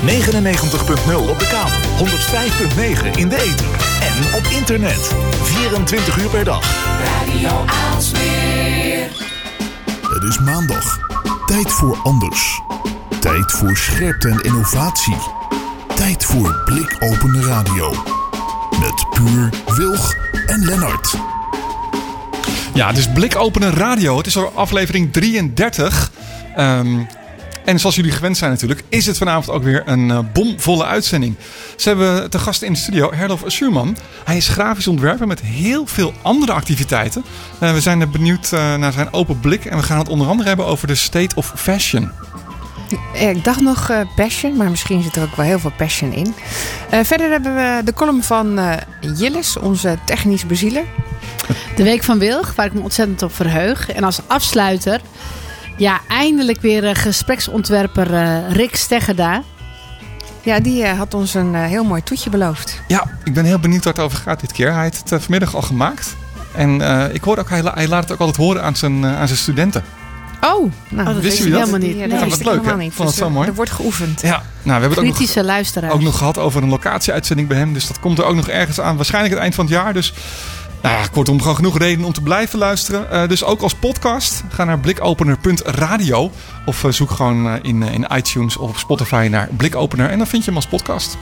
99.0 op de kabel, 105.9 in de ether en op internet. 24 uur per dag. Radio Aalsmeer. Het is maandag. Tijd voor anders. Tijd voor scherpte en innovatie. Tijd voor blikopende radio. Met Puur, Wilg en Lennart. Ja, het is Blikopener Radio. Het is al aflevering 33. Ehm, en zoals jullie gewend zijn natuurlijk, is het vanavond ook weer een eh, bomvolle uitzending. Ze hebben te gast in de studio Herlof Schuurman. Hij is grafisch ontwerper met heel veel andere activiteiten. Eh, we zijn benieuwd eh, naar zijn open blik. En we gaan het onder andere hebben over de state of fashion. Ik dacht nog eh, passion, maar misschien zit er ook wel heel veel passion in. Eh, verder hebben we de column van eh Jillis, onze technisch bezieler. De Week van Wilg, waar ik me ontzettend op verheug. En als afsluiter, ja, eindelijk weer eh, gespreksontwerper eh, Rick Steggerda. Ja, die eh, had ons een heel mooi toetje beloofd. Ja, ik ben heel benieuwd waar het over gaat dit keer. Hij heeft het vanmiddag al gemaakt. En eh, ik hoor ook, hij, la- hij laat het ook altijd horen aan zijn, aan zijn studenten. Oh, nou, Oh, dat wist ik dat? helemaal niet. Ja, Nee. dat wat ik leuk, hè? Vond het Dus, zo mooi. Er wordt geoefend. Ja, nou, we hebben het ook nog Kritische luisteraar. ook nog gehad over een locatieuitzending bij hem. Dus dat komt er ook nog ergens aan. Waarschijnlijk het eind van het jaar. Dus nou ja, kortom, gewoon genoeg reden om te blijven luisteren. Eh, dus ook als podcast. Ga naar blikopener.radio. Of eh, zoek gewoon eh, in, in iTunes of op Spotify naar Blikopener. En dan vind je hem als podcast.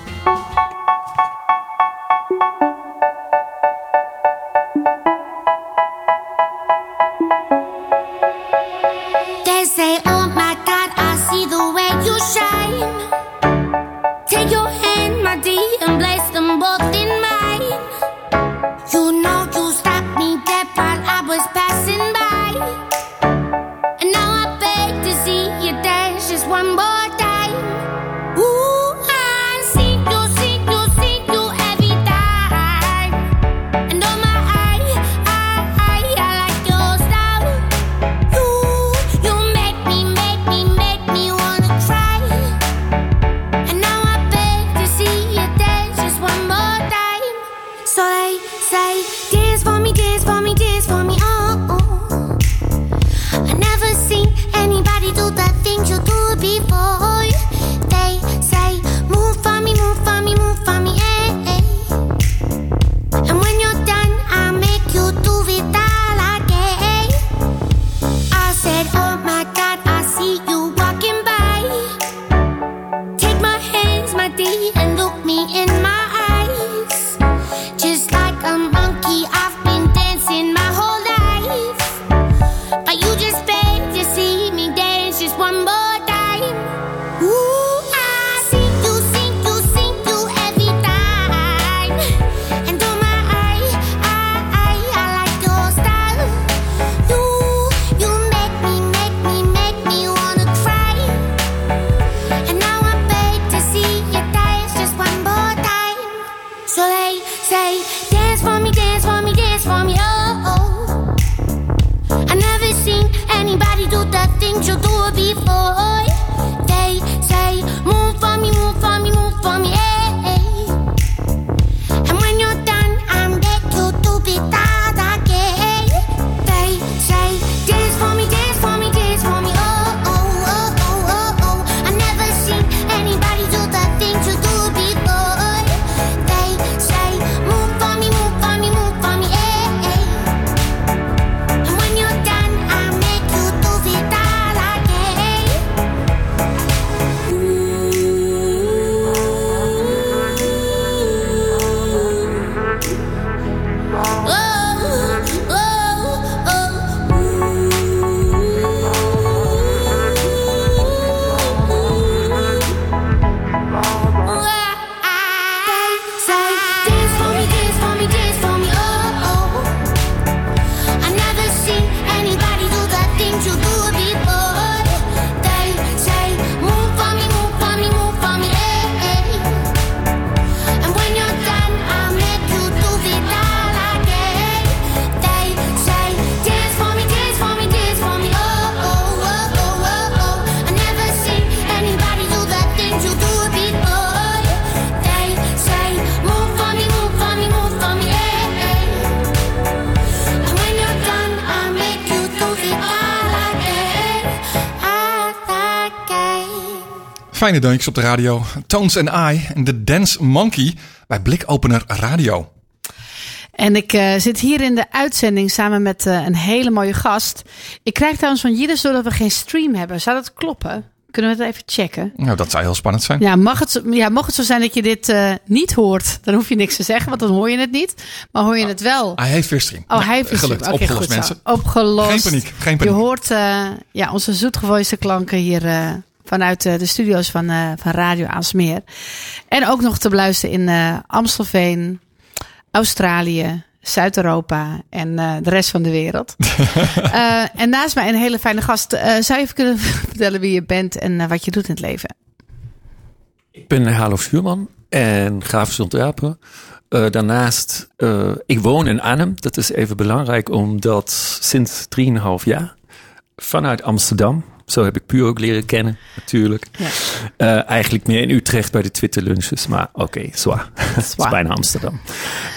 Fijne deuntjes op de radio. Tones and I en de Dance Monkey bij Blikopener Radio. En ik uh, zit hier in de uitzending samen met uh, een hele mooie gast. Ik krijg trouwens van Jidders doordat we geen stream hebben. Zou dat kloppen? Kunnen we het even checken? Nou, dat zou heel spannend zijn. Ja, mag het, ja, mocht het zo zijn dat je dit uh, niet hoort, dan hoef je niks te zeggen, want dan hoor je het niet. Maar hoor je het wel? Hij heeft weer stream. Oh, hij heeft weer gelukt. stream. Okay, Opgelost, goed mensen. Zo. Opgelost. Geen paniek, geen paniek. Je hoort ja, onze zoetgevoiste klanken hier vanuit de studio's van, van Radio Aalsmeer. En ook nog te beluisteren in Amstelveen, Australië, Zuid-Europa en uh, de rest van de wereld. uh, en naast mij een hele fijne gast. Uh, zou je even kunnen vertellen wie je bent en wat je doet in het leven? Ik ben Halo Vuurman en grafisch ontwerper. daarnaast, ik woon in Arnhem. Dat is even belangrijk omdat sinds 3,5 jaar vanuit Amsterdam zo heb ik puur ook leren kennen, natuurlijk. Ja. Uh, eigenlijk meer in Utrecht bij de Twitter lunches, maar oké, okay, zwaar. Is bijna Amsterdam.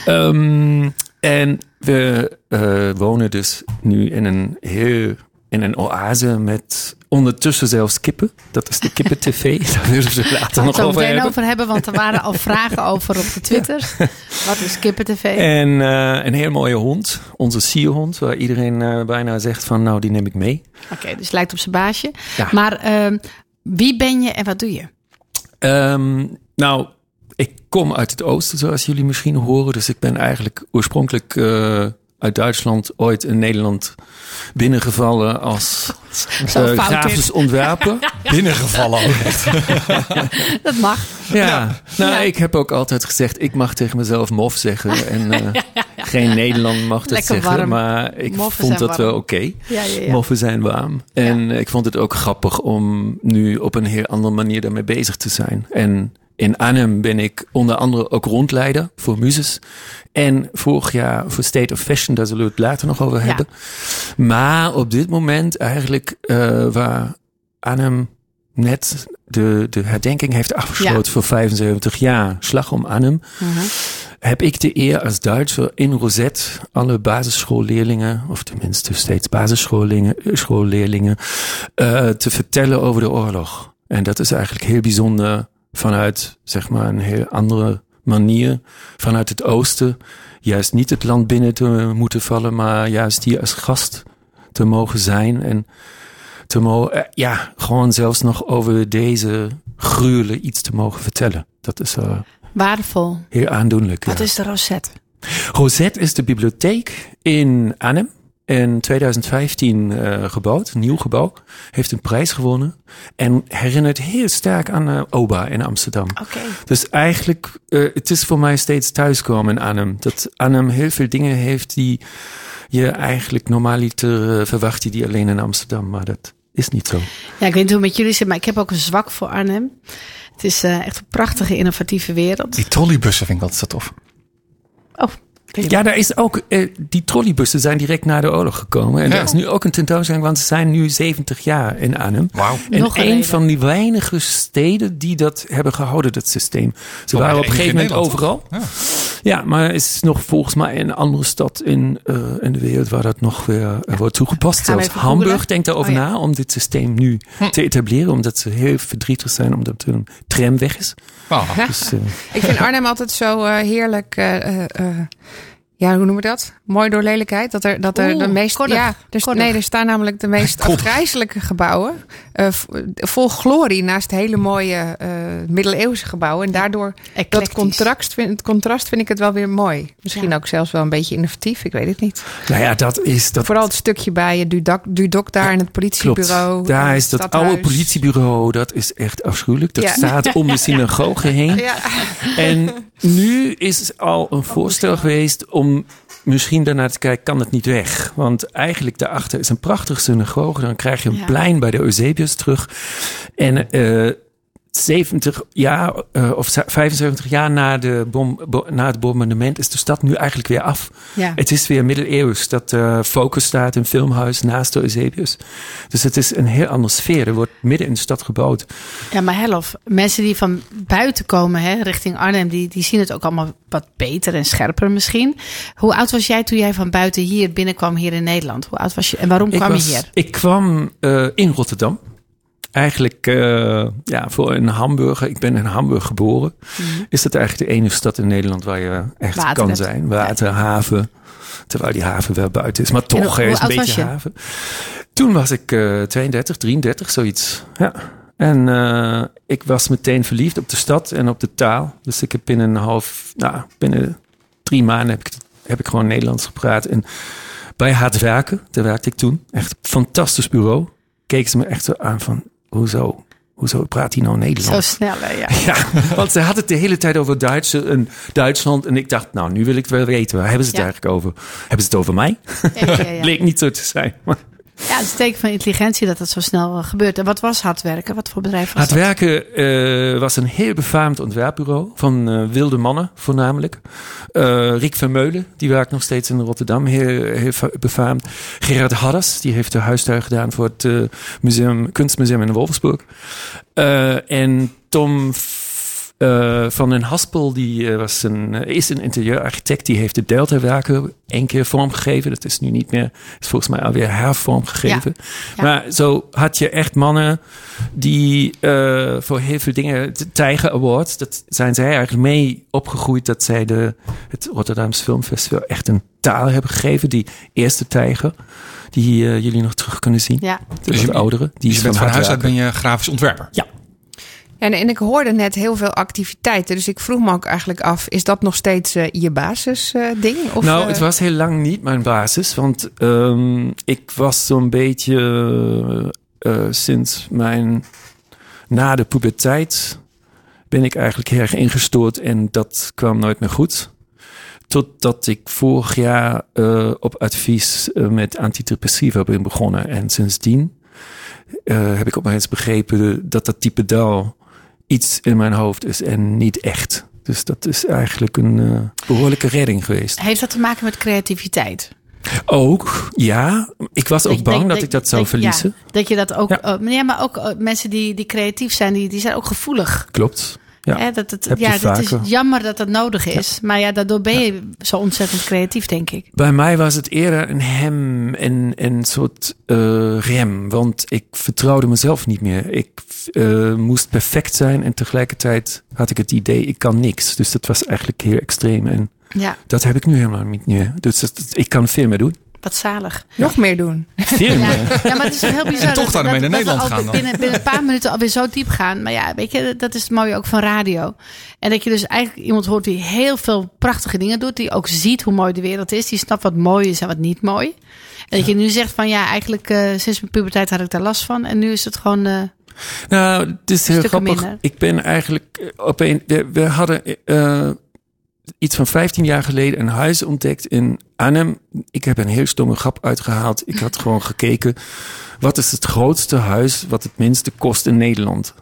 Um, en we uh, wonen dus nu in een heel in een oase met ondertussen zelfs kippen. Dat is de kippen-tv. Daar willen we later nog over hebben. over hebben, want er waren al vragen over op de Twitter. Ja. Wat is kippen-tv? En uh, een heel mooie hond, onze sierhond, waar iedereen uh, bijna zegt van nou, die neem ik mee. Oké, okay, dus lijkt op zijn baasje. Ja. Maar uh, wie ben je en wat doe je? Um, nou, ik kom uit het oosten, zoals jullie misschien horen. Dus ik ben eigenlijk oorspronkelijk uh, uit Duitsland ooit in Nederland binnengevallen als uh, grafisch ontwerper. binnengevallen. Dat mag. Ja. ja. nou ja. ik heb ook altijd gezegd, ik mag tegen mezelf mof zeggen. En uh, geen Nederland mag dat Lekker zeggen. Warm. Maar ik Moffen vond dat warm. wel oké. Okay. Ja, Moffen zijn warm. En ik vond het ook grappig om nu op een heel andere manier daarmee bezig te zijn. En in Arnhem ben ik onder andere ook rondleider voor Muses. En vorig jaar voor State of Fashion, daar zullen we het later nog over hebben. Ja. Maar op dit moment eigenlijk uh, waar Arnhem net de, de herdenking heeft afgesloten ja. voor 75 jaar. Slag om Arnhem. Uh -huh. Heb ik de eer als Duitser in Rosette alle basisschoolleerlingen, of tenminste steeds basisschoolleerlingen, uh, te vertellen over de oorlog. En dat is eigenlijk heel bijzonder vanuit zeg maar een heel andere manier vanuit het oosten juist niet het land binnen te moeten vallen, maar juist hier als gast te mogen zijn en te mogen, ja, gewoon zelfs nog over deze gruwelen iets te mogen vertellen. Dat is uh, waardevol. Heel aandoenlijk. Wat ja. is de Rosette? Rosette is de bibliotheek in Arnhem. In 2015 uh, gebouwd, een nieuw gebouw. Heeft een prijs gewonnen. En herinnert heel sterk aan uh, Oba in Amsterdam. Okay. Dus eigenlijk, uh, het is voor mij steeds thuiskomen in Arnhem. Dat Arnhem heel veel dingen heeft die je eigenlijk normaliter verwacht, die alleen in Amsterdam. Maar dat is niet zo. Ja, ik weet niet hoe het met jullie zit, maar ik heb ook een zwak voor Arnhem. Het is echt een prachtige, innovatieve wereld. Die trolleybussen vind ik altijd zo tof. Oh, ja, daar is ook, uh, die trolleybussen zijn direct na de oorlog gekomen. En ja. er is nu ook een tentoonstelling, want ze zijn nu 70 jaar in Arnhem. Wauw. En Nog een geleden. van die weinige steden die dat hebben gehouden, dat systeem. Ze Oh, waren op maar een gegeven moment Nederland, overal. Ja, maar er is nog volgens mij een andere stad in, uh, in de wereld waar dat nog weer uh, wordt toegepast. Zelfs Hamburg googlen? denkt daarover Oh, ja. na om dit systeem nu te etableren. Omdat ze heel verdrietig zijn omdat er een tram weg is. Oh, Ja. Dus, uh, Ik vind Arnhem altijd zo eh, heerlijk. Eh, eh, eh, ja, hoe noemen we dat? Mooi door lelijkheid. Dat er, dat er Oeh, de meest. koddig, ja, dus, nee, er staan namelijk de meest afgrijzelijke gebouwen. eh, vol glorie naast hele mooie eh, middeleeuwse gebouwen. En daardoor dat contrast vind, het contrast vind ik het wel weer mooi. Misschien Ja. ook zelfs wel een beetje innovatief. Ik weet het niet. nou ja, dat is... Dat, Vooral het stukje bij je Dudok, Dudok daar in het politiebureau. Klopt. Daar eh, is dat oude politiebureau, dat is echt afschuwelijk. Dat Ja. staat om de synagoge heen. Ja. En nu is al een voorstel geweest om misschien daarnaar te kijken, kan het niet weg? Want eigenlijk daarachter is een prachtige synagoge. Dan krijg je een Ja. plein bij de Eusebius terug. En eh 70 jaar eh, of 75 jaar na, de bom, bo- na het bombardement is de stad nu eigenlijk weer af. Ja. Het is weer middeleeuws dat eh Focus staat, een filmhuis naast de Eusebius. Dus het is een heel andere sfeer. Er wordt midden in de stad gebouwd. Ja, maar Helf, mensen die van buiten komen, hè, richting Arnhem, die, die zien het ook allemaal wat beter en scherper misschien. Hoe oud was jij toen jij van buiten hier binnenkwam hier in Nederland? Hoe oud was je en waarom kwam was- je hier? Ik kwam eh, in Rotterdam. Eigenlijk uh, ja, voor een Hamburger, ik ben in Hamburg geboren, Mhm. is dat eigenlijk de enige stad in Nederland waar je echt Water kan hebt. zijn. Water, haven. Terwijl die haven wel buiten is. Maar toch, er is een beetje je? haven. Toen was ik eh 32, 33, zoiets. Ja. En eh, ik was meteen verliefd op de stad en op de taal. Dus ik heb binnen een half, nou, binnen drie maanden heb ik, heb ik gewoon Nederlands gepraat. En bij Hard Werken, daar werkte ik toen. Echt een fantastisch bureau. Keken ze me echt zo aan van, hoezo? Hoezo praat hij nou Zo Nederlands? snel, hè, ja. Ja, want ze had het de hele tijd over Duits en Duitsland. En ik dacht, nou, nu wil ik het wel weten. Waar hebben ze het Ja. eigenlijk over? Hebben ze het over mij? Ja, ja, ja. Bleek niet zo te zijn. Maar Ja, het is een teken van intelligentie dat dat zo snel eh, gebeurt. En wat was hard werken? Wat voor bedrijf was Hard dat? Werken eh, was een heel befaamd ontwerpbureau van eh, wilde mannen voornamelijk. Eh Riek Vermeulen, die werkt nog steeds in Rotterdam, heel, heel fa- befaamd. Gerard Hadders, die heeft de huistuin gedaan voor het museum, kunstmuseum in Wolfsburg. En Tom Eh, van den Haspel, die eh, was een, eh, is een interieurarchitect, die heeft de Delta-werken één keer vormgegeven. Dat is nu niet meer, is volgens mij alweer hervormgegeven. Ja. Maar zo had je echt mannen die eh, voor heel veel dingen, de Tijger Award, dat zijn zij eigenlijk mee opgegroeid dat zij de, het Rotterdamse Filmfestival echt een taal hebben gegeven. Die eerste Tijger, die jullie nog terug kunnen zien. Ja, De Dus je- wat oudere. Die Dus je bent van huis uit ben je grafisch ontwerper. En, en ik hoorde net heel veel activiteiten. Dus ik vroeg me ook eigenlijk af: is dat nog steeds eh, je basisding? ding? of, nou, eh, het was heel lang niet mijn basis, want ehm, ik was zo'n beetje eh, eh, sinds mijn na de puberteit ben ik eigenlijk erg ingestoord en dat kwam nooit meer goed. Totdat ik vorig jaar eh, op advies eh, met antidepressiva ben begonnen. En sindsdien eh, heb ik opeens begrepen dat dat type dal iets in mijn hoofd is en niet echt. Dus dat is eigenlijk een eh, behoorlijke redding geweest. heeft dat te maken met creativiteit? Ook, ja. Ik was ook bang denk- dat denk- ik dat zou denk- verliezen. ja, dat je dat ook, Ja. eh, ja, maar ook eh, mensen die, die creatief zijn, die, die zijn ook gevoelig. Klopt. Ja. Dat het, ja, het is jammer dat dat nodig is. Maar ja, daardoor ben je zo ontzettend creatief, denk ik. Bij mij was het eerder een hem en een soort eh, rem. Want ik vertrouwde mezelf niet meer. Ik eh, moest perfect zijn en tegelijkertijd had ik het idee, ik kan niks. Dus dat was eigenlijk heel extreem. En Ja, dat heb ik nu helemaal niet meer. Dus dat, ik kan veel meer doen. Wat zalig. nog meer doen. Ja, ja, maar het is toch heel bizar. En toch daarmee naar Nederland gaan dan. Binnen, binnen een paar minuten alweer zo diep gaan. Maar ja, weet je, dat is het mooie ook van radio. En dat je dus eigenlijk iemand hoort die heel veel prachtige dingen doet. Die ook ziet hoe mooi de wereld is. Die snapt wat mooi is en wat niet mooi. En dat je nu zegt van ja, eigenlijk eh, sinds mijn puberteit had ik daar last van. En nu is het gewoon... eh, Nou, het is heel grappig. minder. Ik ben eigenlijk eh, op een. We, we hadden eh, iets van 15 jaar geleden een huis ontdekt in Arnhem. Ik heb een heel stomme grap uitgehaald. Ik had gewoon gekeken. Wat is het grootste huis wat het minste kost in Nederland?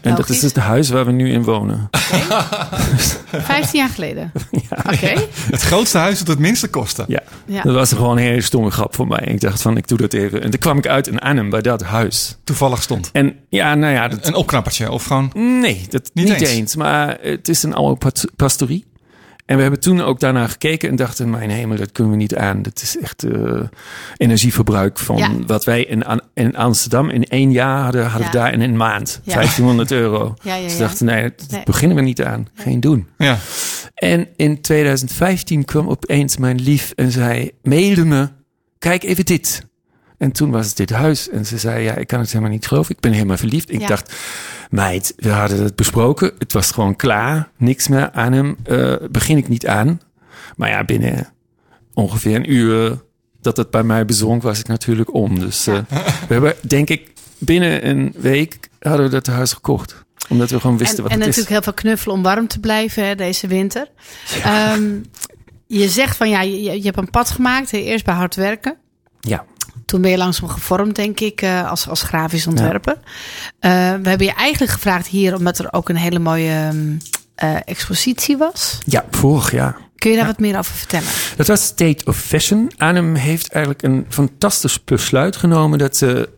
En dat is het huis waar we nu in wonen. 15 jaar geleden. Ja. Oké. Het grootste huis dat het minste kostte. Ja, Ja. dat was gewoon een hele stomme grap voor mij. Ik dacht van, ik doe dat even. En toen kwam ik uit in Arnhem bij dat huis. Toevallig stond. En ja, nou ja, dat, Een opknappertje of gewoon... Nee, dat Niet niet, eens. eens. Maar het is een oude pastorie. En we hebben toen ook daarna gekeken en dachten, mijn hemel, dat kunnen we niet aan. Dat is echt eh, energieverbruik van Ja. wat wij in, An- in Amsterdam in één jaar hadden, hadden Ja. we daar in een maand. Ja. 1500 euro. Ja, ja, Dus we dachten, nee, dat Nee. beginnen we niet aan. Geen doen. Ja. En in 2015 kwam opeens mijn lief en zei, mailde me, kijk even dit. En toen was het dit huis. En ze zei, ja, ik kan het helemaal niet geloven. Ik ben helemaal verliefd. Ik Ja. dacht, meid, we hadden het besproken. Het was gewoon klaar. Niks meer aan hem. Eh, begin ik niet aan. Maar ja, binnen ongeveer een uur dat het bij mij bezonk, was ik natuurlijk om. Dus eh, we hebben, denk ik, binnen een week hadden we dat huis gekocht. Omdat we gewoon wisten en, wat en het natuurlijk is. heel veel knuffelen om warm te blijven hè, deze winter. Ehm, je zegt van ja, je, je hebt een pad gemaakt. Eerst bij hard werken. Ja. Toen ben je langzaam gevormd, denk ik, eh, als, als grafisch ontwerper. Eh, we hebben je eigenlijk gevraagd hier, omdat er ook een hele mooie ehm, eh, expositie was. Ja, vorig jaar. Kun je daar wat meer over vertellen? Dat was State of Fashion. Arnhem heeft eigenlijk een fantastisch besluit genomen dat ze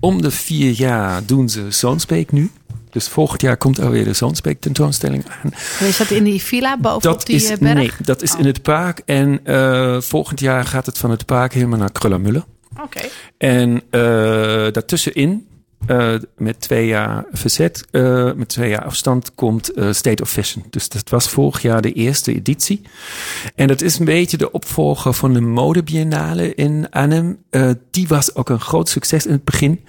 om de vier jaar doen ze Zoonsbeek nu. Dus volgend jaar komt alweer de Zoonsbeek tentoonstelling aan. En is dat in die villa bovenop Dat die is, eh, berg? nee, dat is in het park. En eh, volgend jaar gaat het van het park helemaal naar Krullermulle. Oké. En eh daartussenin met twee jaar verzet, met twee jaar afstand, komt State of Fashion. Dus dat was vorig jaar de eerste editie. En dat is een beetje de opvolger van de Mode Biennale in Arnhem. Die was ook een groot succes in het begin.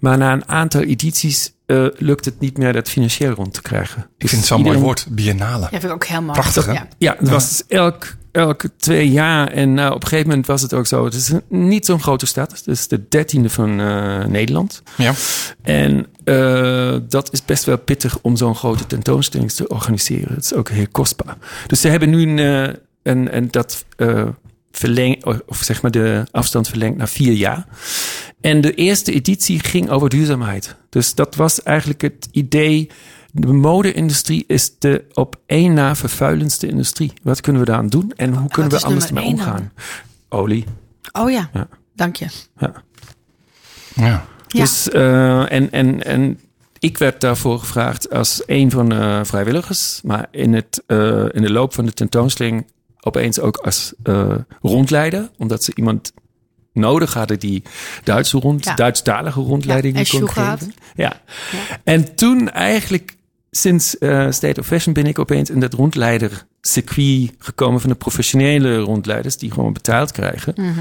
Maar na een aantal edities eh, lukt het niet meer dat financieel rond te krijgen. Ik Dus vind het zo'n mooi woord, biennale. Ja, vind ik ook heel mooi. Prachtig, hè? Ja. Ja, het was dus elk, elke twee jaar. En nou, op een gegeven moment was het ook zo. Het is niet zo'n grote stad. Het is de dertiende van eh, Nederland. Ja. En eh, dat is best wel pittig om zo'n grote tentoonstelling te organiseren. Het is ook heel kostbaar. Dus ze hebben nu een, een, een dat eh verleng, of zeg maar de afstand verlengd naar vier jaar. En de eerste editie ging over duurzaamheid. Dus dat was eigenlijk het idee. De mode-industrie is de op één na vervuilendste industrie. Wat kunnen we daaraan doen en hoe kunnen wat we anders mee dan? omgaan? Olie. Oh ja. Ja. dank je. Ja. Ja. Ja. Dus, eh, en, en, en ik werd daarvoor gevraagd als een van de vrijwilligers. Maar in, het, eh, in de loop van de tentoonstelling opeens ook als eh, rondleider. Omdat ze iemand nodig hadden die Duitse rond, Ja. Duitsstalige rondleiding Ja, en kon geven. Ja. En toen eigenlijk, sinds eh, State of Fashion ben ik opeens in dat rondleidercircuit gekomen van de professionele rondleiders die gewoon betaald krijgen. Mhm.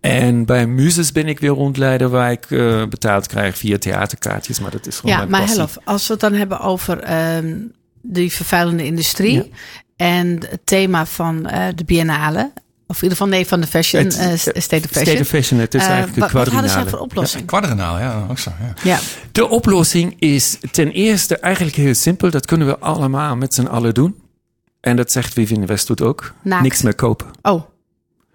En bij Muses ben ik weer rondleider waar ik eh, betaald krijg via theaterkaartjes, maar dat is gewoon Ja, maar passie. Helf, als we het dan hebben over ehm, die vervuilende industrie en het thema van eh, de biennale, of in ieder geval nee, van de fashion, Het- eh, State of Fashion. State of Fashion, het is Eh, eigenlijk wat, een wat hadden zij quadrinale. voor oplossing? Quadranaal, ja, ook zo. Ja. Ja. De oplossing is ten eerste eigenlijk heel simpel. Dat kunnen we allemaal met z'n allen doen. En dat zegt Vivienne Westwood ook. Naakt. Niks meer kopen. Oh,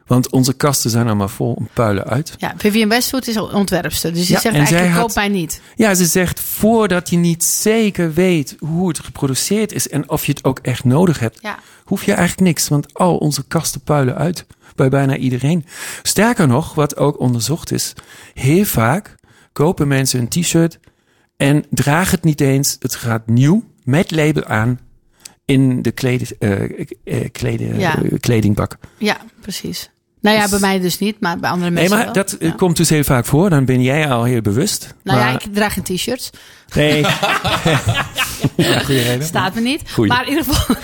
Want onze kasten zijn allemaal vol om puilen uit. ja. Vivian Westwood is ontwerpster, dus die Ja, zegt en eigenlijk, zij koop had- mij niet. Ja, ze zegt voordat je niet zeker weet hoe het geproduceerd is en of je het ook echt nodig hebt, Ja. hoef je eigenlijk niks. Want al onze kasten puilen uit bij bijna iedereen. Sterker nog, wat ook onderzocht is, heel vaak kopen mensen een t-shirt en dragen het niet eens. Het gaat nieuw met label aan in de kleden, eh, eh, kleden, Ja. eh, kledingbak. Ja, precies. Nou ja, bij mij dus niet, maar bij andere Nee, mensen maar wel. dat eh, Ja. komt dus heel vaak voor. Dan ben jij al heel bewust. Nou maar, ja, ik draag geen t-shirts. Nee, reden. Staat me niet. Goeie. Maar in ieder geval.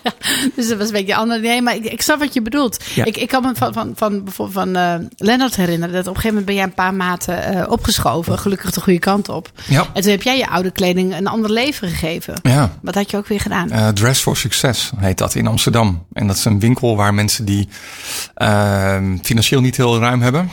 dus dat was een beetje anders. Nee, maar ik, ik snap wat je bedoelt. Ja. Ik, ik kan me van, van, van, bijvoorbeeld van eh Lennart herinneren. Dat op een gegeven moment ben jij een paar maten eh, opgeschoven. Gelukkig de goede kant op. Ja. En toen heb jij je oude kleding een ander leven gegeven. Ja. Wat had je ook weer gedaan? Eh, Dress for Success heet dat in Amsterdam. En dat is een winkel waar mensen die ehm, financieel niet heel ruim hebben,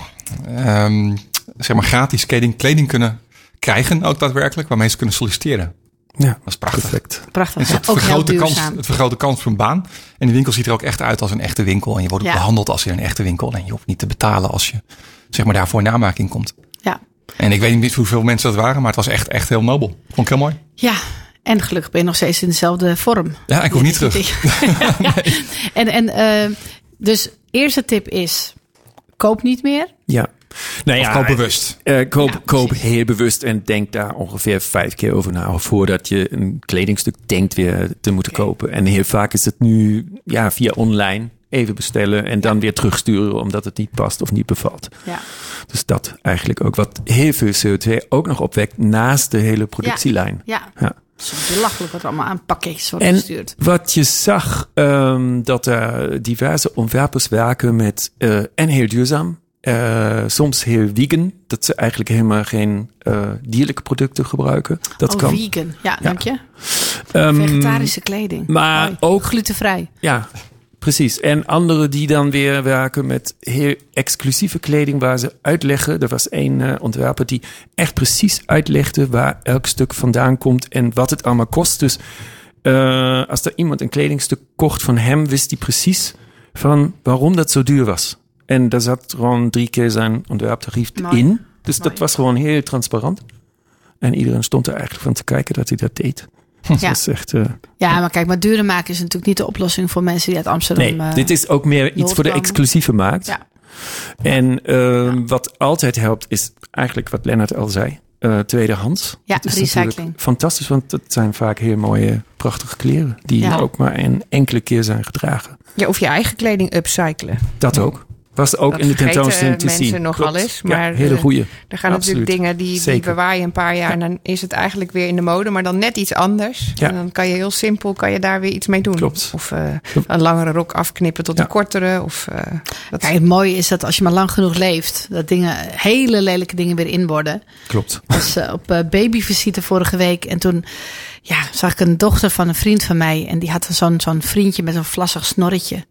ehm, zeg maar gratis kleding, kleding kunnen krijgen, ook daadwerkelijk, waarmee ze kunnen solliciteren. ja, Dat is prachtig. perfect. Prachtig. En Ja, het, vergroot de kans, het vergroot de kans voor een baan. En de winkel ziet er ook echt uit als een echte winkel. En je wordt ook Ja. behandeld als in een echte winkel. En je hoeft niet te betalen als je zeg maar, daarvoor in aanmaking komt. Ja. En ik weet niet hoeveel mensen dat waren, maar het was echt, echt heel nobel. Vond ik heel mooi. ja. En gelukkig ben je nog steeds in dezelfde vorm. Ja, ik hoef niet terug. En, en eh, dus eerste tip is: koop niet meer. Ja. Nou Of koop bewust. eh, koop, Ja, koop heel bewust en denk daar ongeveer vijf keer over na voordat je een kledingstuk denkt weer te moeten kopen. En heel vaak is het nu ja, via online even bestellen en dan weer terugsturen omdat het niet past of niet bevalt. Ja. Dus dat eigenlijk ook wat heel veel CO2 ook nog opwekt naast de hele productielijn. Ja. Ja. Het is belachelijk wat er allemaal aan pakketjes wordt En gestuurd. wat je zag, ehm, dat er diverse ontwerpers werken met eh, en heel duurzaam, eh, soms heel vegan, dat ze eigenlijk helemaal geen eh, dierlijke producten gebruiken. Dat oh, kan. vegan. Ja, dank je. Ehm, Vegetarische kleding. maar ook- glutenvrij. Ja, precies. En anderen die dan weer werken met heel exclusieve kleding waar ze uitleggen. Er was één eh, ontwerper die echt precies uitlegde waar elk stuk vandaan komt en wat het allemaal kost. Dus eh, als er iemand een kledingstuk kocht van hem, wist hij precies van waarom dat zo duur was. En daar zat gewoon drie keer zijn ontwerptarief Mooi. in. Dus dat was gewoon heel transparant. En iedereen stond er eigenlijk van te kijken dat hij dat deed. Dat Ja. is echt... eh, Ja, maar kijk, maar duurder maken is natuurlijk niet de oplossing voor mensen die uit Amsterdam. Nee, eh, dit is ook meer iets voor de exclusieve markt. Ja. En ehm, wat altijd helpt is eigenlijk wat Lennart al zei. eh, tweedehands. Ja, Dat is natuurlijk recycling. Fantastisch, want het zijn vaak heel mooie, prachtige kleren. Die Ja. ook maar een enkele keer zijn gedragen. Ja, of je eigen kleding upcyclen. Dat ook. Was ook Dat in de tentoonstelling te zien. nogal Klopt. eens, maar, ja, hele eh, goeie. Er gaan natuurlijk dingen die, die bewaar je een paar jaar en dan is het eigenlijk weer in de mode, maar dan net iets anders. Ja. En dan kan je heel simpel kan je daar weer iets mee doen. Klopt. Of eh, een langere rok afknippen tot Ja. een kortere. Of, eh, dat, Kijk, het mooie is dat als je maar lang genoeg leeft, dat dingen, hele lelijke dingen weer in worden. Klopt. Ik was eh, op babyvisite vorige week en toen ja, zag ik een dochter van een vriend van mij. En die had zo'n zo'n vriendje met een vlassig snorretje.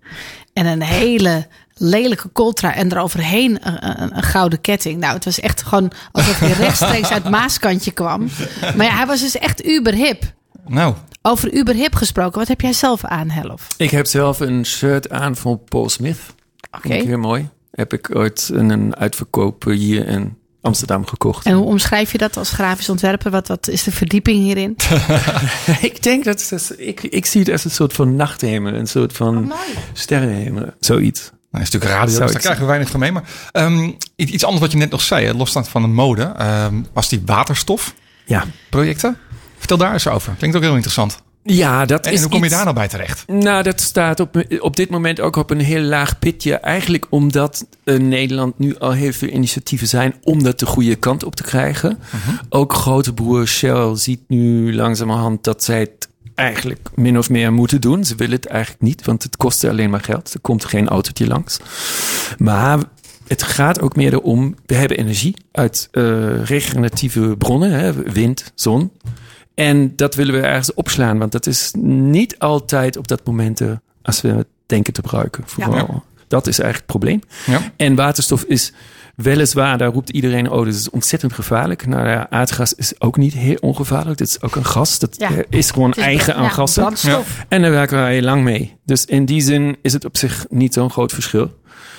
En een hele lelijke coltra en eroverheen een, een, een gouden ketting. Nou, het was echt gewoon alsof hij rechtstreeks uit Maaskantje kwam. Maar ja, hij was dus echt uber hip. Nou, Over uber hip gesproken, wat heb jij zelf aan, Helf? Ik heb zelf een shirt aan van Paul Smith. Oké. Vind ik heel mooi. Heb ik ooit in een uitverkoop hier in Amsterdam gekocht. En hoe omschrijf je dat als grafisch ontwerper? Wat, wat is de verdieping hierin? ik denk dat het, ik, ik zie het als een soort van nachthemel. Een soort van sterrenhemel. Zoiets. Nou, is natuurlijk radio, dus daar krijgen we weinig van mee. Maar ehm, iets anders wat je net nog zei, losstaand van de mode, ehm, was die waterstofprojecten. Ja. Vertel daar eens over. Klinkt ook heel interessant. Ja, dat En, is hoe kom je iets- daar nou bij terecht? Nou, dat staat op, op dit moment ook op een heel laag pitje. Eigenlijk omdat in Nederland nu al heel veel initiatieven zijn om dat de goede kant op te krijgen. Ook grote broer Shell ziet nu langzamerhand dat zij het eigenlijk min of meer moeten doen. Ze willen het eigenlijk niet, want het kost alleen maar geld. Er komt geen autootje langs. Maar het gaat ook meer erom, we hebben energie uit eh, regeneratieve bronnen, hè, wind, zon. En dat willen we ergens opslaan, want dat is niet altijd op dat moment als we het denken te gebruiken. Vooral. Ja. Dat is eigenlijk het probleem. Ja. En waterstof is weliswaar, daar roept iedereen, oh, dat is ontzettend gevaarlijk. Nou ja, aardgas is ook niet heel ongevaarlijk. Dat is ook een gas. Dat Ja. eh, is gewoon Het is eigen aan ja, gassen. Brandstof. En daar werken wij heel lang mee. Dus in die zin is het op zich niet zo'n groot verschil.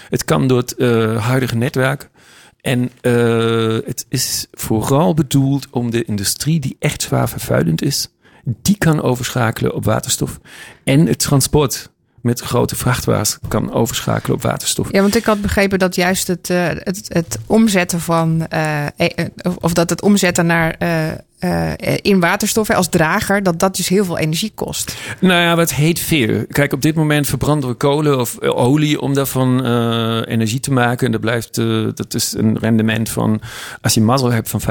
Het kan door het eh, huidige netwerk. En eh, het is vooral bedoeld om de industrie die echt zwaar vervuilend is, die kan overschakelen op waterstof. En het transport met grote vrachtwagens kan overschakelen op waterstof. Ja, want ik had begrepen dat juist het, eh, het, het omzetten van. eh, eh, of, of dat het omzetten naar. Eh, eh, in waterstof als drager, dat dat dus heel veel energie kost. Nou ja, wat heet veel. Kijk, op dit moment verbranden we kolen of eh, olie om daarvan energie te maken. En dat blijft, dat is een rendement van, als je mazzel hebt, van 50%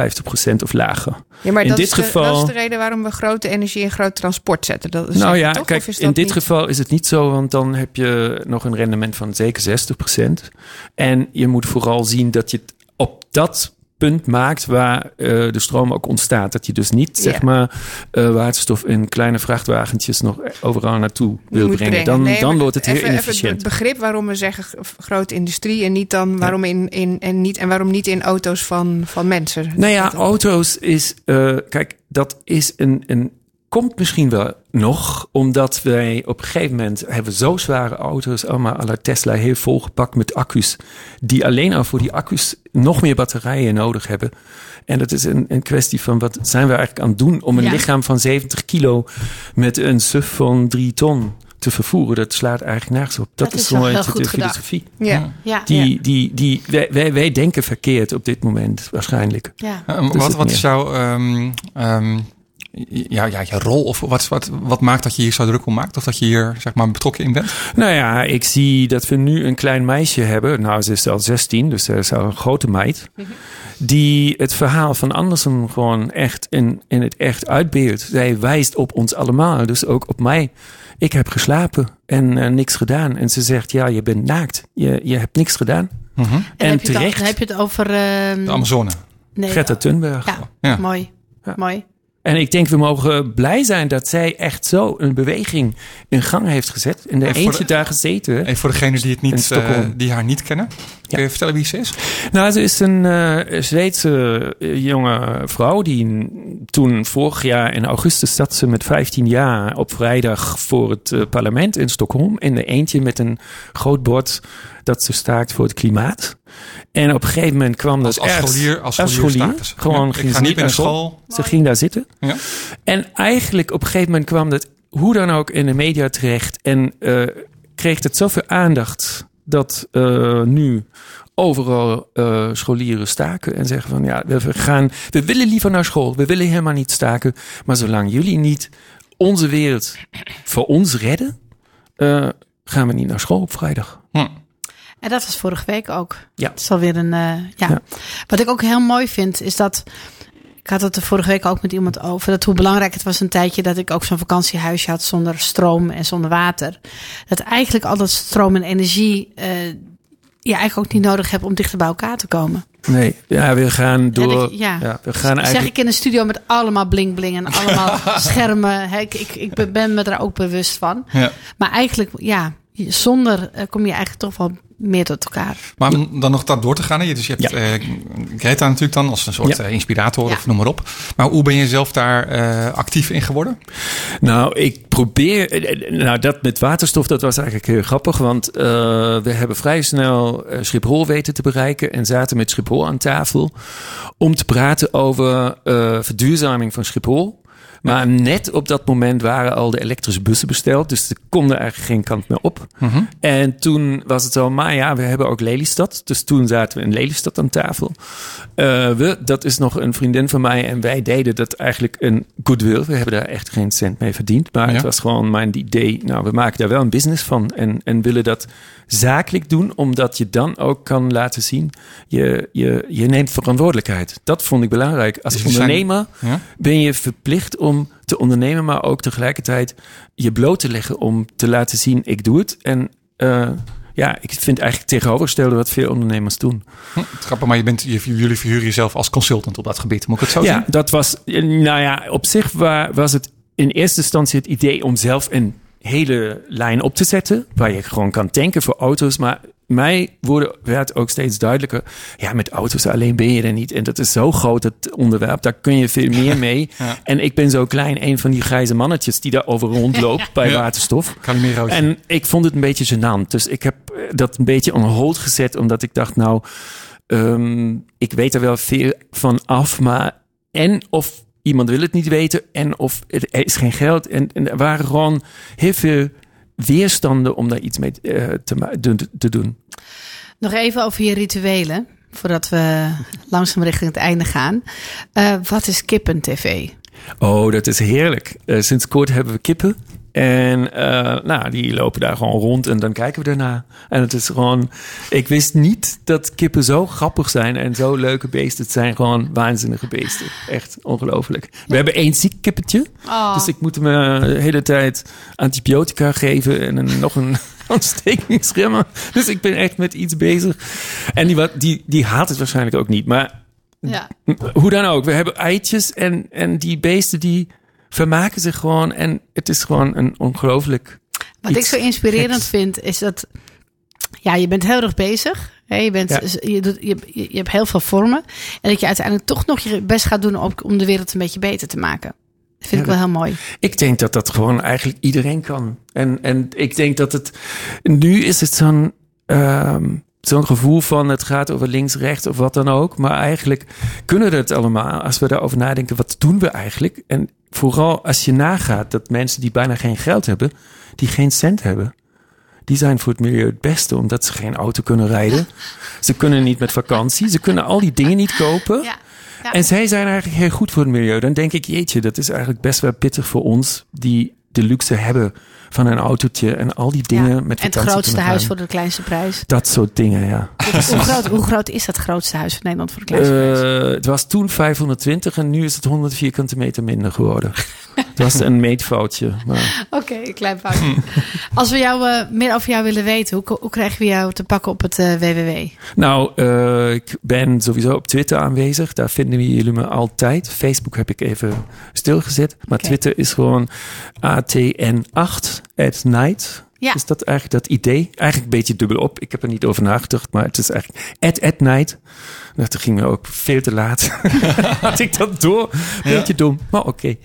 of lager. Ja, maar In dat, dit is de, geval- dat is de reden waarom we grote energie in groot transport zetten. Dat zeg nou ja, toch? kijk, is in dit niet- geval is het niet zo, want dan heb je nog een rendement van zeker 60%. En je moet vooral zien dat je op dat punt maakt waar eh, de stroom ook ontstaat. Dat je dus niet, zeg maar, eh, waterstof in kleine vrachtwagentjes nog overal naartoe wil brengen. Dan, Nee, dan wordt het heel even, even inefficiënt. het begrip waarom we zeggen grote industrie en niet dan waarom in, in en niet en waarom niet in auto's van, van mensen. Nou ja, auto's is, eh, kijk, dat is een, een, komt misschien wel nog, omdat wij op een gegeven moment hebben zo zware auto's, allemaal à la Tesla, heel volgepakt met accu's, die alleen al voor die accu's nog meer batterijen nodig hebben. En dat is een, een kwestie van wat zijn we eigenlijk aan het doen om een Ja. lichaam van 70 kilo met een suf van 3 ton te vervoeren. Dat slaat eigenlijk nergens op. Dat, Dat is goed de gedacht. filosofie. ja. Ja, Die, die, die, wij, wij, wij denken verkeerd op dit moment waarschijnlijk. ja. Eh, Dus wat wat meer. is jouw ehm, ehm, ja, ja, je rol? Of wat, wat, wat maakt dat je hier zo druk om maakt? Of dat je hier zeg maar, betrokken in bent? Nou ja, ik zie dat we nu een klein meisje hebben. Nou, ze is al 16, dus ze is al een grote meid. Die het verhaal van Andersen gewoon echt in, in het echt uitbeeldt. Zij wijst op ons allemaal, dus ook op mij. Ik heb geslapen en eh, niks gedaan. En ze zegt, ja, je bent naakt. Je, je hebt niks gedaan. En, En heb, je het, dan- terecht. dan heb je het over... ehm, De Amazone. nee, Greta Thunberg. Ja, Ja. mooi. Ja. Mooi. En ik denk, we mogen blij zijn dat zij echt zo een beweging in gang heeft gezet. En er En voor eentje de- daar gezeten. Even voor degenen die, het In niet, eh, die haar niet kennen. Kun je vertellen wie ze is? Nou, ze is een eh, Zweedse eh, jonge vrouw die toen vorig jaar in augustus zat ze met 15 jaar op vrijdag voor het parlement in Stockholm. In de eentje met een groot bord dat ze staakt voor het klimaat. En op een gegeven moment kwam dat als scholier, als als scholier, ze. Gewoon Ja, ging ik ze ga niet niet meer naar naar school. Ze ging daar zitten. Ja. En eigenlijk op een gegeven moment kwam dat hoe dan ook in de media terecht. En eh, kreeg het zoveel aandacht dat eh, nu overal eh, scholieren staken en zeggen van ja, we gaan, we willen liever naar school, we willen helemaal niet staken, maar zolang jullie niet onze wereld voor ons redden, gaan we niet naar school op vrijdag. Hm. En dat was vorige week ook. Ja. Het is alweer een. eh, ja. Ja. Wat ik ook heel mooi vind, is dat. Ik had het er vorige week ook met iemand over. Dat hoe belangrijk het was een tijdje dat ik ook zo'n vakantiehuisje had zonder stroom en zonder water. Dat eigenlijk al dat stroom en energie. eh, je eigenlijk ook niet nodig hebt om dichter bij elkaar te komen. Nee, ja, we gaan door. Ja, dat- ja. ja. we gaan zeg eigenlijk. ik in een studio met allemaal bling bling en allemaal schermen. Hè, ik, ik, ik ben me daar ook bewust van. Ja. Maar eigenlijk, ja, zonder eh, kom je eigenlijk toch wel meer tot elkaar. Maar om dan nog dat door te gaan. hè, Dus je hebt Ja. eh, Greta natuurlijk dan als een soort Ja. eh, inspirator Ja. of noem maar op. Maar hoe ben je zelf daar eh, actief in geworden? Nou, ik probeer. Nou, dat met waterstof, dat was eigenlijk heel grappig. Want eh, we hebben vrij snel Schiphol weten te bereiken. En zaten met Schiphol aan tafel. Om te praten over eh, verduurzaming van Schiphol. Maar net op dat moment waren al de elektrische bussen besteld. Dus er kon er eigenlijk geen kant meer op. En toen was het zo, maar ja, we hebben ook Lelystad. Dus toen zaten we in Lelystad aan tafel. Eh, we, dat is nog een vriendin van mij. En wij deden dat eigenlijk een goodwill. We hebben daar echt geen cent mee verdiend. Maar Ja. het was gewoon mijn idee. Nou, we maken daar wel een business van. En, en willen dat zakelijk doen. Omdat je dan ook kan laten zien. Je, je, je neemt verantwoordelijkheid. Dat vond ik belangrijk. Als Dus ondernemer Ja? ben je verplicht om te ondernemen, maar ook tegelijkertijd je bloot te leggen om te laten zien, ik doe het. En eh, ja, ik vind eigenlijk tegenovergestelde wat veel ondernemers doen. Hm, grappig, maar je bent, je, jullie verhuren jezelf als consultant op dat gebied. Moet ik het zo ja, zien? dat was, nou ja, op zich wa- was het in eerste instantie het idee om zelf een hele lijn op te zetten, waar je gewoon kan tanken voor auto's, maar mij wurde, werd ook steeds duidelijker, ja, met auto's alleen ben je er niet. En dat is zo groot, het onderwerp, daar kun je veel meer mee. Ja. En ik ben zo klein, een van die grijze mannetjes die daar over rondloopt bij Ja. waterstof. Calimerootje. En ik vond het een beetje gênant. Dus ik heb eh, dat een beetje on hold gezet, omdat ik dacht, nou, ehm, ik weet er wel veel van af, maar en of iemand wil het niet weten, en of het, er is geen geld. En, en er waren gewoon heel veel weerstanden om daar iets mee eh, te, te doen. Nog even over je rituelen, voordat we langzaam richting het einde gaan. Eh, wat is kippen-tv? Oh, dat is heerlijk. Eh, sinds kort hebben we kippen. En eh, nou, die lopen daar gewoon rond en dan kijken we daarna. En het is gewoon... Ik wist niet dat kippen zo grappig zijn en zo leuke beesten. Het zijn gewoon waanzinnige beesten. Echt ongelooflijk. We hebben één ziek kippetje. Oh. Dus ik moet hem eh, de hele tijd antibiotica geven en een, nog een ontstekingsremmer. Dus ik ben echt met iets bezig. En die, wat- die, die haat het waarschijnlijk ook niet. Maar Ja. hoe dan ook, we hebben eitjes en, en die beesten die vermaken zich gewoon. En het is gewoon een ongelooflijk. Wat ik zo inspirerend geks. vind, is dat ja, je bent heel erg bezig. Hè? Je, bent, Ja. je, doet, je, je je hebt heel veel vormen. En dat je uiteindelijk toch nog je best gaat doen om, om de wereld een beetje beter te maken. Dat vind ik wel heel mooi. Ik denk dat dat gewoon eigenlijk iedereen kan. En, en ik denk dat het. Nu is het zo'n. ehm, Zo'n gevoel van het gaat over links, rechts of wat dan ook. Maar eigenlijk kunnen we het allemaal als we daarover nadenken. Wat doen we eigenlijk? En vooral als je nagaat dat mensen die bijna geen geld hebben, die geen cent hebben, die zijn voor het milieu het beste omdat ze geen auto kunnen rijden. Ze kunnen niet met vakantie. Ze kunnen al die dingen niet kopen. Ja. Ja. En zij zijn eigenlijk heel goed voor het milieu. Dan denk ik, jeetje, dat is eigenlijk best wel pittig voor ons die de luxe hebben van een autootje en al die dingen Ja. met en het grootste huis voor de kleinste prijs. Dat soort dingen, ja. hoe, groot, hoe groot is dat grootste huis van Nederland voor de kleinste prijs? Eh, het was toen 520 en nu is het 100 vierkante meter minder geworden. het was een meetfoutje. Maar Oké, een klein foutje. Als we jou, eh, meer over jou willen weten, hoe, hoe krijgen we jou te pakken op het eh, www? Nou, eh, ik ben sowieso op Twitter aanwezig. Daar vinden jullie me altijd. Facebook heb ik even stilgezet. Maar. Twitter is gewoon ATN8 at night. Ja. Is dat eigenlijk dat idee? Eigenlijk een beetje dubbel op. Ik heb er niet over nagedacht, maar het is eigenlijk at at night. Nou, toen ging me ook veel te laat. Had ik dat door? Beetje dom, maar oké.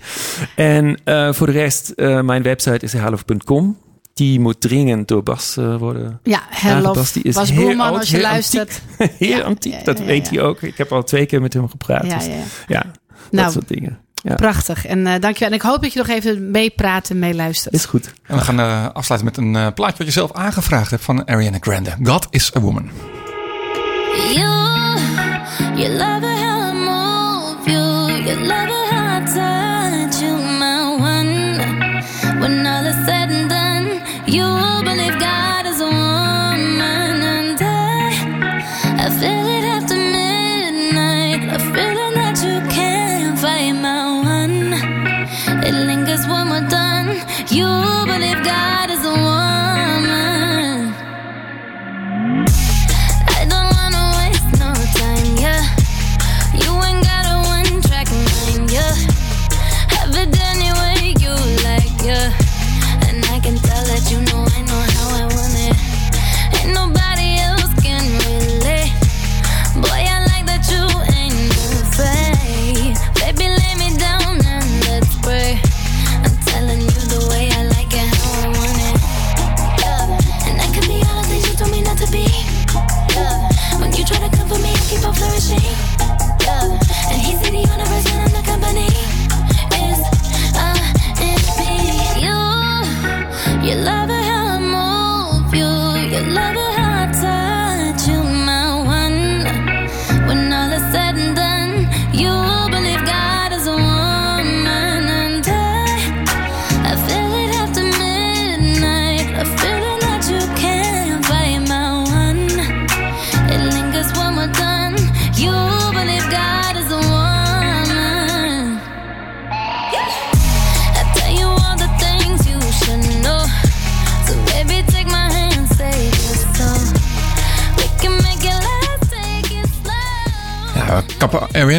En eh, voor de rest, eh, mijn website is herlof.com. Die moet dringend door Bas eh, worden Ja, Herlof, aangepast. Die is Bas heel Boerman, oud, als je heel luistert. heel Ja, antiek, dat weet hij ook. Ik heb al twee keer met hem gepraat. Ja, dus, ja, dat Nou, soort dingen. Ja, prachtig. En eh dankjewel. En ik hoop dat je nog even meepraat en meeluistert. is goed. En we gaan eh, afsluiten met een eh, plaatje wat je zelf aangevraagd hebt van Ariana Grande. God is a Woman. You, you love move you. You love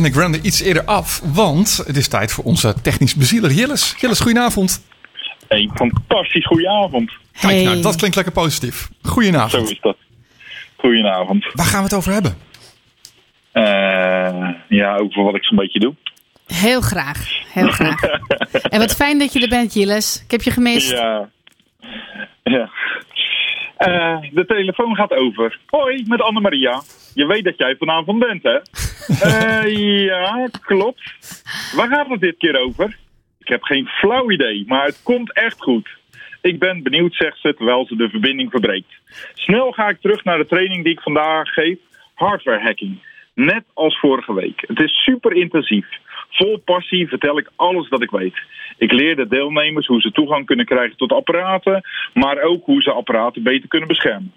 Ariana Grande iets eerder af, want het is tijd voor onze technisch bezieler Jilles. Jilles, goedenavond. Hey, fantastisch goedenavond. Kijk, Hey. nou, dat klinkt lekker positief. Zo Goedenavond. is dat. Goedenavond. Waar gaan we het over hebben? Eh, ja, over wat ik zo'n beetje doe. Heel graag. Heel graag. en wat fijn dat je er bent, Gilles. Ik heb je gemist. Ja. ja. Eh, de telefoon gaat over. Hoi, met Annemaria. Je weet dat jij vanavond bent, hè? Eh, ja, klopt. Waar gaat het dit keer over? Ik heb geen flauw idee, maar het komt echt goed. Ik ben benieuwd, zegt ze, terwijl ze de verbinding verbreekt. Snel ga ik terug naar de training die ik vandaag geef. Hardware hacking. Net als vorige week. Het is super intensief. Vol passie vertel ik alles dat ik weet. Ik leer de deelnemers hoe ze toegang kunnen krijgen tot apparaten, maar ook hoe ze apparaten beter kunnen beschermen.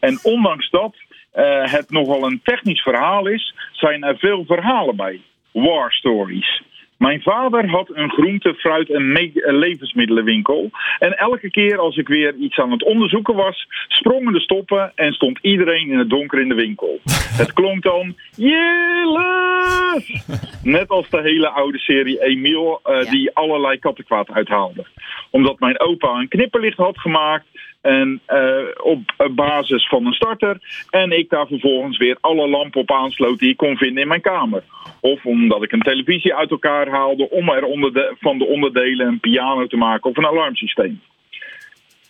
En ondanks dat eh, het nogal een technisch verhaal is, zijn er veel verhalen bij. War stories. Mijn vader had een groente, fruit en eh, levensmiddelenwinkel. En elke keer als ik weer iets aan het onderzoeken was, sprongen de stoppen en stond iedereen in het donker in de winkel. Het klonk dan, Jilles! Net als de hele oude serie Emiel, eh, Ja. die allerlei kattenkwaad uithaalde. Omdat mijn opa een knipperlicht had gemaakt en eh, op basis van een starter. En ik daar vervolgens weer alle lampen op aansloot die ik kon vinden in mijn kamer. Of omdat ik een televisie uit elkaar haalde om er onder de, van de onderdelen een piano te maken of een alarmsysteem.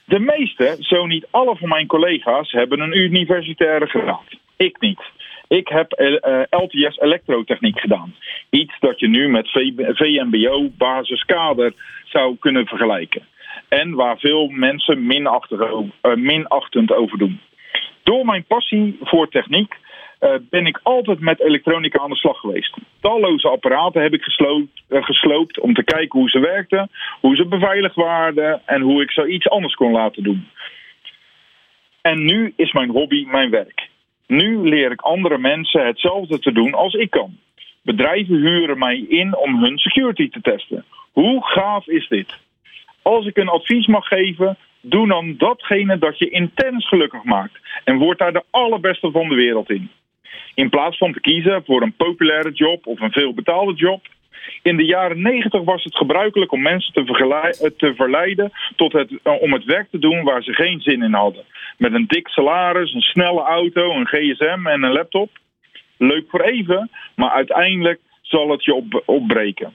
De meeste, zo niet alle van mijn collega's, hebben een universitaire graad. Ik niet. Ik heb eh, eh, LTS elektrotechniek gedaan. Iets dat je nu met VMBO basiskader zou kunnen vergelijken. En waar veel mensen eh, minachtend over doen. Door mijn passie voor techniek eh, ben ik altijd met elektronica aan de slag geweest. Talloze apparaten heb ik gesloopt, eh, gesloopt om te kijken hoe ze werkten, hoe ze beveiligd waren en hoe ik zoiets anders kon laten doen. En nu is mijn hobby mijn werk. Nu leer ik andere mensen hetzelfde te doen als ik kan. Bedrijven huren mij in om hun security te testen. Hoe gaaf is dit? Als ik een advies mag geven, doe dan datgene dat je intens gelukkig maakt. En word daar de allerbeste van de wereld in. In plaats van te kiezen voor een populaire job of een veelbetaalde job. In de jaren 90 was het gebruikelijk om mensen te, eh, verleiden tot het, eh, om het werk te doen waar ze geen zin in hadden. Met een dik salaris, een snelle auto, een gsm en een laptop. Leuk voor even, maar uiteindelijk zal het je op, opbreken.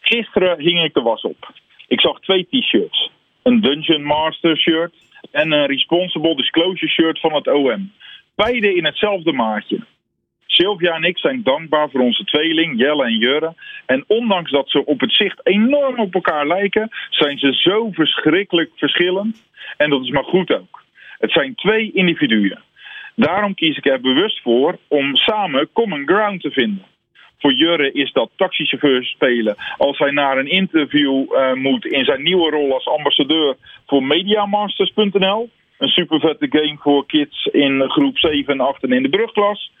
Gisteren hing ik de was op. Ik zag twee t-shirts. Een Dungeon Master shirt en een Responsible Disclosure shirt van het OM. Beide in hetzelfde maatje. Sylvia en ik zijn dankbaar voor onze tweeling, Jelle en Jurre. En ondanks dat ze op het zicht enorm op elkaar lijken, zijn ze zo verschrikkelijk verschillend. En dat is maar goed ook. Het zijn twee individuen. Daarom kies ik er bewust voor om samen common ground te vinden. Voor Jurre is dat taxichauffeur spelen als hij naar een interview eh, moet in zijn nieuwe rol als ambassadeur voor Mediamasters.nl. Een super vette game voor kids in groep 7 en 8 en in de brugklas.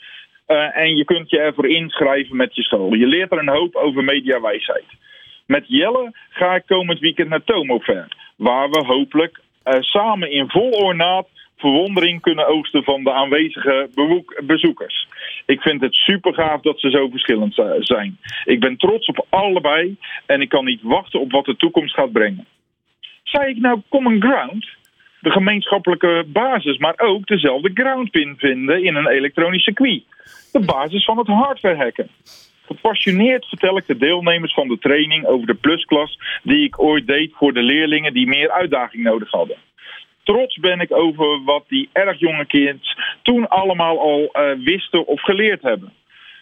Eh, en je kunt je ervoor inschrijven met je school. Je leert er een hoop over mediawijsheid. Met Jelle ga ik komend weekend naar Tomo Fair. Waar we hopelijk eh, samen in vol ornaat verwondering kunnen oogsten van de aanwezige bezoekers. Ik vind het super gaaf dat ze zo verschillend zi- zijn. Ik ben trots op allebei en ik kan niet wachten op wat de toekomst gaat brengen. Zei ik nou common ground? De gemeenschappelijke basis, maar ook dezelfde groundpin vinden in een elektronisch circuit. De basis van het hardware hacken. Gepassioneerd vertel ik de deelnemers van de training over de plusklas die ik ooit deed voor de leerlingen die meer uitdaging nodig hadden. Trots ben ik over wat die erg jonge kids toen allemaal al eh, wisten of geleerd hebben.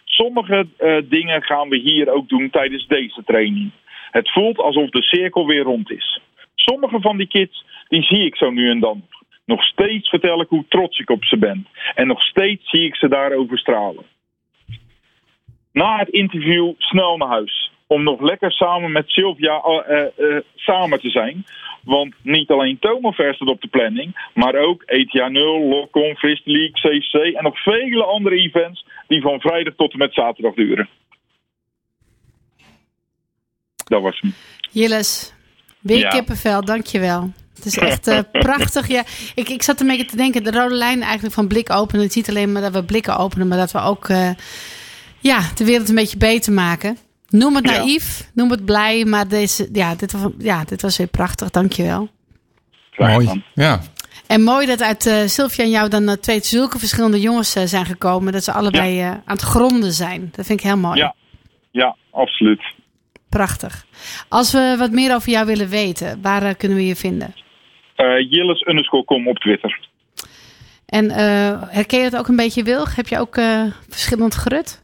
Sommige eh, dingen gaan we hier ook doen tijdens deze training. Het voelt alsof de cirkel weer rond is. sommige van die kids, die zie ik zo nu en dan. Nog steeds vertel ik hoe trots ik op ze ben. En nog steeds zie ik ze daarover stralen. Na het interview snel naar huis. Om nog lekker samen met Sylvia eh, eh, eh, samen te zijn. Want niet alleen Tomover staat op de planning, maar ook ETA 0, Locom, Fist League, CC en nog vele andere events die van vrijdag tot en met zaterdag duren. Dat was hem. Jilles, weer Ja. kippenvel, dankjewel. Het is echt prachtig. Ja, ik, ik zat een beetje te denken, de rode lijn eigenlijk van blik openen. Het is niet alleen maar dat we blikken openen, maar dat we ook ja, de wereld een beetje beter maken. Noem het Ja. naïef, noem het blij, maar deze, ja, dit, was- ja, dit was weer prachtig. Dankjewel. Graag Mooi. Ja. En mooi dat uit eh Sylvia en jou dan eh, twee zulke verschillende jongens eh, zijn gekomen. Dat ze allebei eh, aan het gronden zijn. Dat vind ik heel mooi. Ja. Ja, absoluut. Prachtig. Als we wat meer over jou willen weten, waar kunnen we je vinden? Eh Jillis underscore com op Twitter. En eh, herken je het ook een beetje, Wilg? Heb je ook eh, verschillend gerut?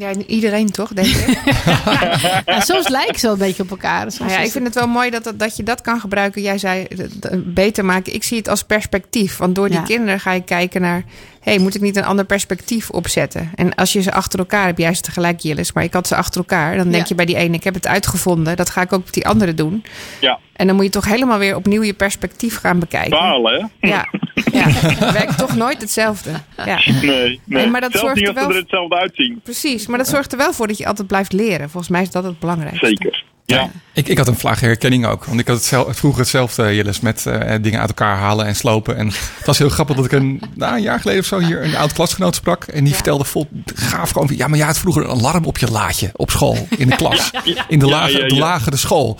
Ja, iedereen toch, denk ik. Ja, soms lijken ze wel een beetje op elkaar. Soms Nou ja, ik vind het wel mooi dat, dat, dat je dat kan gebruiken. Jij zei eh, beter maken. Ik zie het als perspectief. Want door die Ja. kinderen ga je kijken naar... hey, moet ik niet een ander perspectief opzetten? En als je ze achter elkaar hebt, jij ze tegelijk Jillis... maar ik had ze achter elkaar, dan denk Ja. je bij die ene... ik heb het uitgevonden, dat ga ik ook op die andere doen. Ja, En dan moet je toch helemaal weer opnieuw je perspectief gaan bekijken. balen hè? Ja, ja. het werkt toch nooit hetzelfde. Ja. Nee, nee. Nee, maar dat Zelfs zorgt niet er wel- er hetzelfde uitzien. Precies, maar dat zorgt er wel voor dat je altijd blijft leren. Volgens mij is dat het belangrijkste. Zeker. Ja. Ik, ik had een vlaag herkenning ook. Want ik had het zelf, vroeger hetzelfde, Jilles, met eh, dingen uit elkaar halen en slopen. En het was heel grappig dat ik een, nou, een jaar geleden of zo hier een oud klasgenoot sprak. En die vertelde vol gaaf gewoon, ja, maar jij had vroeger een alarm op je laadje op school, in de klas. In de, Ja, lage, ja, de lagere school.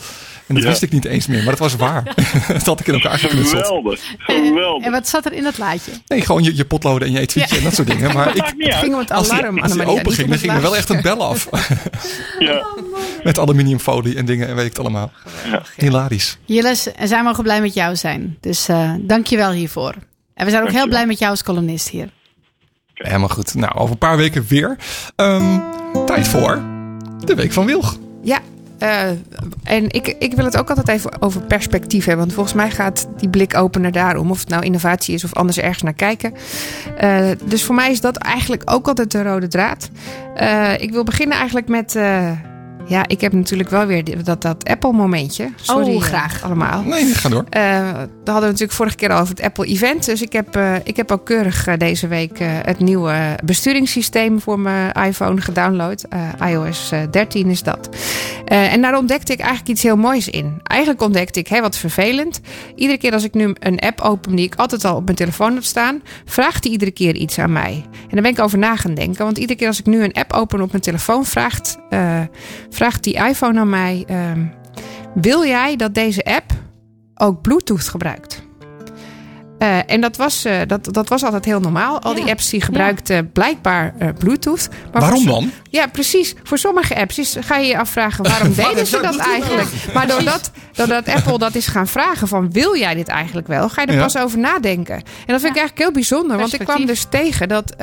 En dat Ja. wist ik niet eens meer, maar dat was waar. dat had ik in elkaar geknutseld. Geweldig. Geweldig. En wat zat er in dat laadje? Nee, gewoon je, je potloden en je etuietje en dat soort dingen. Maar ik, Het ging om het alarm. als die open ging, dan ging er wel echt een bel af. Ja. Met aluminiumfolie en dingen en weet ik het allemaal. Hilarisch. Jilles, en zij mogen blij met jou zijn. Dus eh dank je wel hiervoor. En we zijn ook heel blij met jou als columnist hier. Helemaal goed. Nou, over een paar weken weer. Ehm, tijd voor de Week van Wilg. Ja, eh, en ik, ik wil het ook altijd even over perspectief hebben. Want volgens mij gaat die blikopener daarom. Of het nou innovatie is of anders ergens naar kijken. Eh, dus voor mij is dat eigenlijk ook altijd de rode draad. Eh, ik wil beginnen eigenlijk met... eh, ja, ik heb natuurlijk wel weer dat, dat Apple-momentje. Sorry, Oh, eh, graag. allemaal. Nee, ga door. Eh, daar hadden we natuurlijk vorige keer al over het Apple-event. Dus ik heb, eh, ik heb ook keurig eh, deze week eh, het nieuwe besturingssysteem voor mijn iPhone gedownload. Eh, iOS eh, 13 is dat. Eh, en daar ontdekte ik eigenlijk iets heel moois in. Eigenlijk ontdekte ik, hé, wat vervelend. Iedere keer als ik nu een app open die ik altijd al op mijn telefoon heb staan, vraagt die iedere keer iets aan mij. En daar ben ik over na gaan denken. Want iedere keer als ik nu een app open op mijn telefoon, vraagt, eh, vraagt die iPhone aan mij: ehm, Wil jij dat deze app ook Bluetooth gebruikt. Eh, en dat was, eh, dat, dat was altijd heel normaal. Al die apps die gebruikten blijkbaar eh, Bluetooth. Maar Waarom dan? Ja, precies. Voor sommige apps is, ga je je afvragen waarom deden ze dat eigenlijk. Maar doordat, doordat Apple dat is gaan vragen van wil jij dit eigenlijk wel, ga je er Ja. pas over nadenken. En dat vind ik eigenlijk heel bijzonder. Want ik kwam dus tegen dat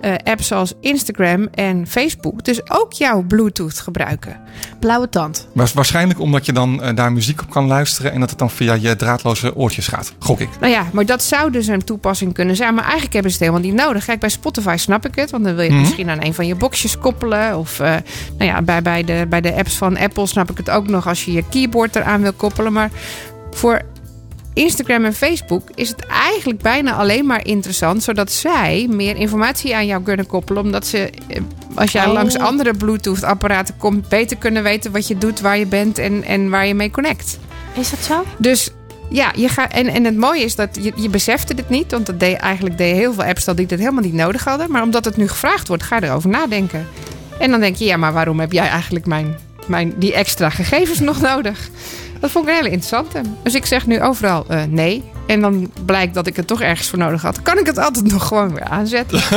eh, apps zoals Instagram en Facebook dus ook jouw Bluetooth gebruiken. Blauwe tand. Waarschijnlijk omdat je dan eh, daar muziek op kan luisteren en dat het dan via je draadloze oortjes gaat. Gok ik. Nou ja, maar dat zou dus een toepassing kunnen zijn. Maar eigenlijk hebben ze het helemaal niet nodig. Kijk, bij Spotify snap ik het. Want dan wil je het Mhm. misschien aan een van je boxjes koppelen. Of eh, nou ja, bij, bij, de, bij de apps van Apple snap ik het ook nog als je je keyboard eraan wil koppelen. Maar voor Instagram en Facebook is het eigenlijk bijna alleen maar interessant. Zodat zij meer informatie aan jou kunnen koppelen. Omdat ze, eh, als jij Oh. langs andere Bluetooth-apparaten komt, beter kunnen weten wat je doet, waar je bent en, en waar je mee connect. Is dat zo? Dus ja, je gaat, en, en het mooie is dat je, je besefte dit niet. Want dat deed, eigenlijk deden heel veel apps dat die dit helemaal niet nodig hadden. Maar omdat het nu gevraagd wordt, ga je erover nadenken. En dan denk je, ja, maar waarom heb jij eigenlijk mijn, mijn, die extra gegevens nog nodig? Dat vond ik een hele interessante. Dus ik zeg nu overal eh, nee. En dan blijkt dat ik het toch ergens voor nodig had. Kan ik het altijd nog gewoon weer aanzetten?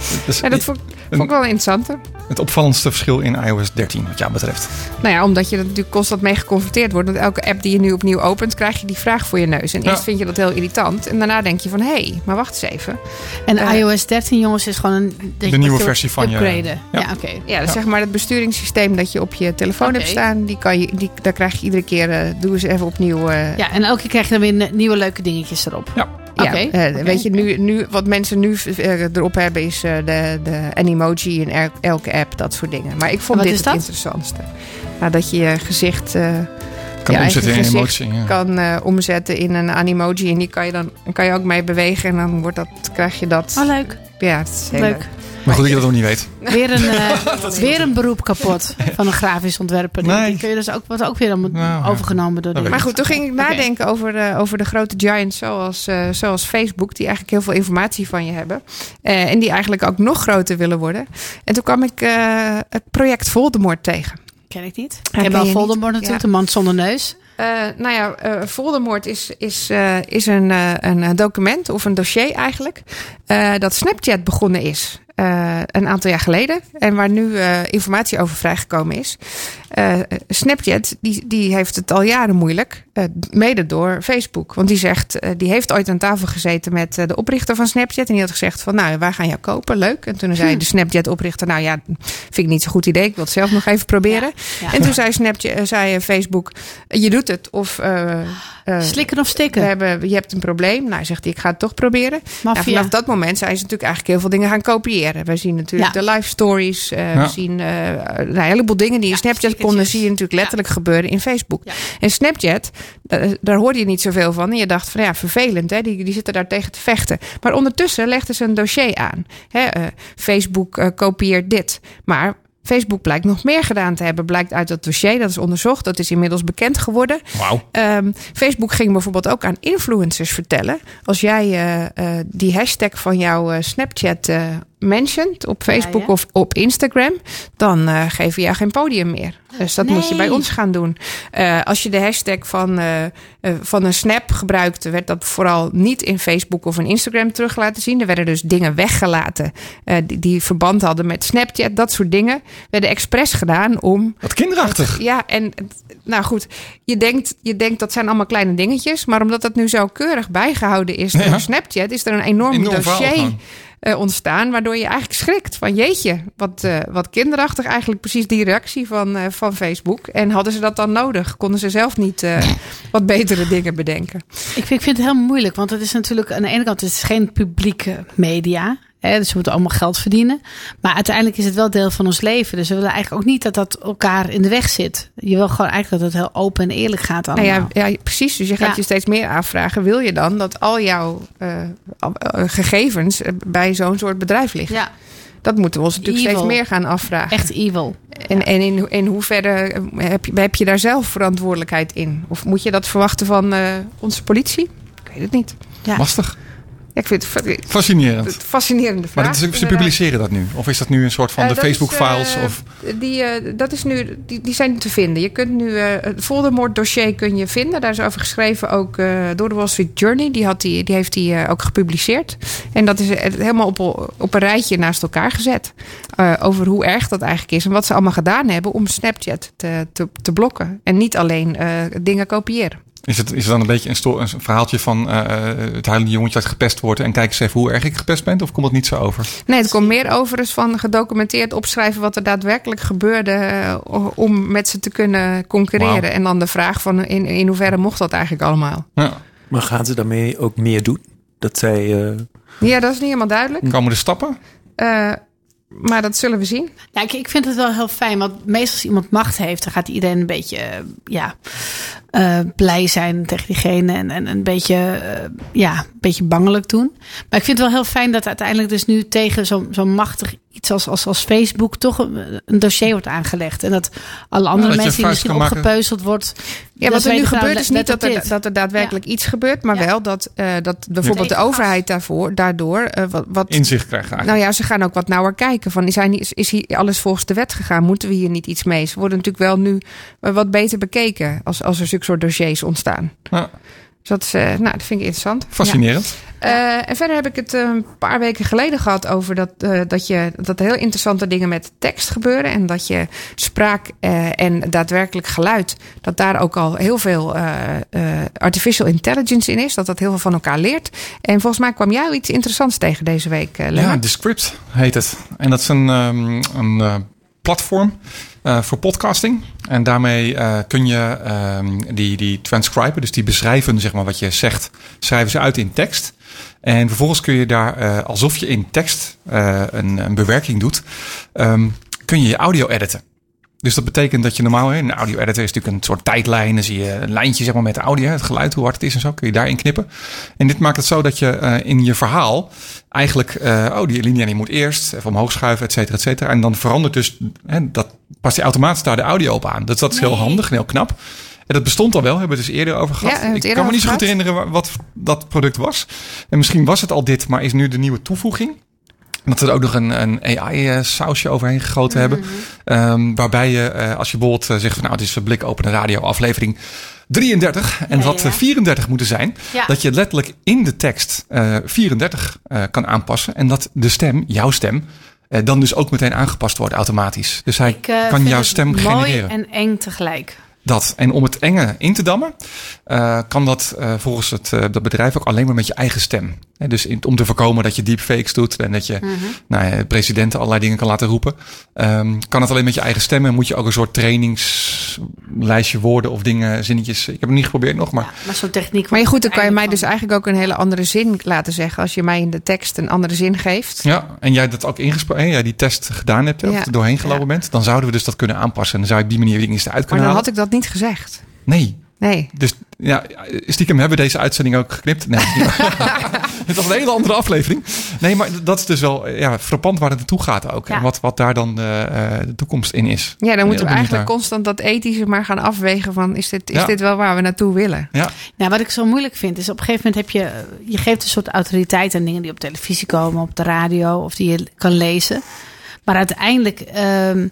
Dus Ja, dat vond, vond ik wel een interessante. Het opvallendste verschil in iOS 13 wat jou betreft? Nou ja, omdat je er natuurlijk constant mee geconfronteerd wordt. Want elke app die je nu opnieuw opent, krijg je die vraag voor je neus. En Ja. eerst vind je dat heel irritant. En daarna denk je van, hé, hey, maar wacht eens even. En Eh, iOS 13, jongens, is gewoon een... dat je- nieuwe versie van je-. Ja. Ja, oké. Ja, dus zeg maar het besturingssysteem dat je op je telefoon hebt staan. Die kan je, die, daar krijg je iedere keer, eh, doe eens even opnieuw. eh, Ja, en elke keer krijg je dan weer nieuwe leuke dingetjes erop. Ja. Ja, eh, weet je, nu, nu, wat mensen nu eh, erop hebben is eh, de, de Animoji in el- elke app, dat soort dingen. Maar ik vond dit het interessantste. Nou, dat je je gezicht Kan je omzetten in emotie. Ja. kan eh, omzetten in een Animoji. En die kan je dan dan kan je ook mee bewegen. En dan wordt dat, krijg je dat. Oh, leuk. Ja, het is heel Leuk. leuk. Maar goed dat je dat nog niet weet. Weer een, eh, weer een beroep kapot van een grafisch ontwerper. Die- Nee. Die kun je dus ook, wordt ook weer allemaal Nou, overgenomen door die. weet Maar goed, toen ging ik nadenken over, de, over de grote giants zoals, eh, zoals Facebook, die eigenlijk heel veel informatie van je hebben. Eh, en die eigenlijk ook nog groter willen worden. En toen kwam ik eh, het project Voldemort tegen. Ken ik niet. Ik ken heb wel je Voldemort niet? natuurlijk, Ja. de man zonder neus. Eh, nou ja, eh Voldemort is, is, eh, is een, eh, een document of een dossier eigenlijk. eh, dat Snapchat begonnen is. Eh, een aantal jaar geleden. En waar nu eh, informatie over vrijgekomen is. Eh, Snapchat die, die heeft het al jaren moeilijk. mede door Facebook. Want die zegt, die heeft ooit aan tafel gezeten met de oprichter van Snapchat. En die had gezegd van nou, wij gaan jou kopen. Leuk. En toen zei de Snapchat oprichter, nou ja, vind ik niet zo'n goed idee. Ik wil het zelf nog even proberen. Ja. En toen zei, Snapchat, zei Facebook, je doet het. Of Slikken of we stikken? hebben, je hebt een probleem. Nou, zegt hij, ik ga het toch proberen. Nou, Maffia. vanaf dat moment zijn ze natuurlijk eigenlijk heel veel dingen gaan kopiëren. We zien natuurlijk Ja. de live stories. eh, Ja. We zien eh, een heleboel dingen die in Snapchat stickertjes. konden, zie je natuurlijk letterlijk gebeuren in Facebook. Ja. En Snapchat, daar hoorde je niet zoveel van. En je dacht van ja, vervelend, hè? Die, die zitten daar tegen te vechten. Maar ondertussen legden ze een dossier aan. Hè? eh, Facebook kopieert dit. Maar Facebook blijkt nog meer gedaan te hebben. Blijkt uit dat dossier, dat is onderzocht. Dat is inmiddels bekend geworden. Wauw. Ehm, Facebook ging bijvoorbeeld ook aan influencers vertellen. Als jij eh, eh, die hashtag van jouw Snapchat eh mentioned op Facebook ja. of op Instagram, dan eh, geven we jou geen podium meer. Dus dat moet je bij ons gaan doen. Eh, als je de hashtag van, eh, van een snap gebruikte, werd dat vooral niet in Facebook of in Instagram terug laten zien. Er werden dus dingen weggelaten eh, die, die verband hadden met Snapchat. Dat soort dingen werden expres gedaan om Wat kinderachtig. ja, en nou goed, je denkt, je denkt dat zijn allemaal kleine dingetjes. Maar omdat dat nu zo keurig bijgehouden is door. Snapchat, is er een enorm, Enorm verhaal dossier eh, ontstaan. Waardoor je eigenlijk schrikt van jeetje, wat, eh, wat kinderachtig eigenlijk precies die reactie van, eh, van Facebook. En hadden ze dat dan nodig? Konden ze zelf niet wat betere dingen bedenken? Ik vind, ik vind het heel moeilijk, want het is natuurlijk aan de ene kant het is geen publieke media. Hè, dus we moeten allemaal geld verdienen. Maar uiteindelijk is het wel deel van ons leven. Dus we willen eigenlijk ook niet dat dat elkaar in de weg zit. Je wil gewoon eigenlijk dat het heel open en eerlijk gaat Nou allemaal. ja, ja, precies. Dus je gaat Ja. je steeds meer afvragen. Wil je dan dat al jouw eh, eh, gegevens eh, bij zo'n soort bedrijf liggen? Ja, Dat moeten we ons natuurlijk Evil. steeds meer gaan afvragen. echt evil. En, en in, in hoeverre heb je, heb je daar zelf verantwoordelijkheid in? Of moet je dat verwachten van eh, onze politie? Ik weet het niet. Ja. Lastig. Ja, ik vind het fa- het Fascinerend. fascinerende vraag. Maar dat is, ze publiceren dat nu? Of is dat nu een soort van Eh, de Facebook-files? eh, of... Die, eh, dat is nu, die, die zijn te vinden. Je kunt nu het Voldemort dossier kun je vinden. Daar is over geschreven ook door de Wall Street Journey. Die, had die, die heeft die ook gepubliceerd. En dat is helemaal op, op een rijtje naast elkaar gezet. Over hoe erg dat eigenlijk is. En wat ze allemaal gedaan hebben om Snapchat te, te, te blokken. En niet alleen dingen kopiëren. Is het, is het dan een beetje een, sto- een verhaaltje van eh, het huilende jongetje dat gepest wordt en kijk eens even hoe erg ik gepest ben? Of komt het niet zo over? Nee, het komt meer over eens van gedocumenteerd opschrijven wat er daadwerkelijk gebeurde eh, om met ze te kunnen concurreren. En dan de vraag van in, in hoeverre mocht dat eigenlijk allemaal? Ja. Maar gaan ze daarmee ook meer doen? Dat zij. eh, Ja, dat is niet helemaal duidelijk. Komen de stappen? Eh, maar dat zullen we zien. Ja, ik, ik vind het wel heel fijn, want meestal als iemand macht heeft, dan gaat iedereen een beetje eh, ja, eh, blij zijn tegen diegene en, en een beetje, eh, ja, een beetje bangelijk doen. Maar ik vind het wel heel fijn dat uiteindelijk dus nu tegen zo'n zo'n machtig iets als, als, als Facebook toch een, een dossier wordt aangelegd. En dat alle andere dat mensen die misschien opgepeuzeld wordt. Ja, wat er nu nou, gebeurt is niet dat er, dat er daadwerkelijk iets gebeurt, maar Ja. wel dat, eh, dat bijvoorbeeld de overheid daarvoor, daardoor eh, wat, wat Inzicht krijgen eigenlijk. Nou ja, ze gaan ook wat nauwer kijken. Van, zijn, is, is hier alles volgens de wet gegaan? Moeten we hier niet iets mee? Ze worden natuurlijk wel nu wat beter bekeken als, als er zulke soort dossiers ontstaan. Ja. Dus dat, is, eh, nou, dat vind ik interessant. Fascinerend. Ja. Eh, en verder heb ik het eh, een paar weken geleden gehad over dat, dat, je, dat er heel interessante dingen met tekst gebeuren. En dat je spraak en daadwerkelijk geluid, dat daar ook al heel veel artificial intelligence in is. Dat dat heel veel van elkaar leert. En volgens mij kwam jou iets interessants tegen deze week, uh, Ja. Descript heet het. En dat is een, ehm, een platform eh, voor podcasting. En daarmee eh, kun je ehm, die, die transcriben, dus die beschrijven zeg maar, wat je zegt, schrijven ze uit in tekst. En vervolgens kun je daar, eh, alsof je in tekst een, een bewerking doet, ehm, kun je je audio editen. Dus dat betekent dat je normaal, een audio editor is natuurlijk een soort tijdlijn. Dan zie je een lijntje zeg maar, met de audio, het geluid, hoe hard het is en zo. Kun je daarin knippen. En dit maakt het zo dat je eh, in je verhaal eigenlijk, eh, oh, die linia die moet eerst even omhoog schuiven, et cetera, et cetera. En dan verandert dus, hè, dat past die automatisch daar de audio op aan. Dus dat is heel handig en heel knap. En dat bestond al wel, hebben we het dus eerder over gehad. Ja, Ik kan me niet zo goed herinneren wa- wat dat product was. En misschien was het al dit, maar is nu de nieuwe toevoeging. Dat we er ook nog een, een AI-sausje overheen gegoten hebben. Ehm, waarbij je, eh, als je bijvoorbeeld eh, zegt van nou, het is een blik open radio aflevering 33 en Ja, wat ja. eh, 34 moeten zijn. Ja. Dat je letterlijk in de tekst eh 34 eh, kan aanpassen. En dat de stem, jouw stem, eh, dan dus ook meteen aangepast wordt automatisch. Dus hij Ik eh, kan jouw stem mooi genereren. en eng tegelijk. Dat. En om het enge in te dammen, eh, kan dat eh, volgens het eh, dat bedrijf ook alleen maar met je eigen stem. Hè, dus in- om te voorkomen dat je deepfakes doet en dat je Mhm. nou ja, presidenten allerlei dingen kan laten roepen. ehm, kan het alleen met je eigen stem en moet je ook een soort trainingslijstje woorden of dingen, zinnetjes. Ik heb het niet geprobeerd nog, maar Maar zo'n techniek. Maar je goed, dan kan je mij dus eigenlijk ook een hele andere zin laten zeggen. Als je mij in de tekst een andere zin geeft. ja. En jij dat ook ingesproken, jij die test gedaan hebt, of Ja. er doorheen gelopen Ja. bent, dan zouden we dus dat kunnen aanpassen. En dan zou je op die manier dingen eruit Maar kunnen dan halen. had ik dat niet gezegd. Nee. Nee. Dus ja, stiekem hebben we deze uitzending ook geknipt. Nee, het was een hele andere aflevering. Nee, maar dat is dus wel ja, frappant waar het naartoe gaat ook. Ja. En wat, wat daar dan de, eh, de toekomst in is. Ja, dan moeten we eigenlijk constant dat ethische maar gaan afwegen van is dit, is Ja. dit wel waar we naartoe willen? Ja, Nou, wat ik zo moeilijk vind, is op een gegeven moment heb je, je geeft een soort autoriteit aan dingen die op televisie komen, op de radio of die je kan lezen. Maar uiteindelijk ehm,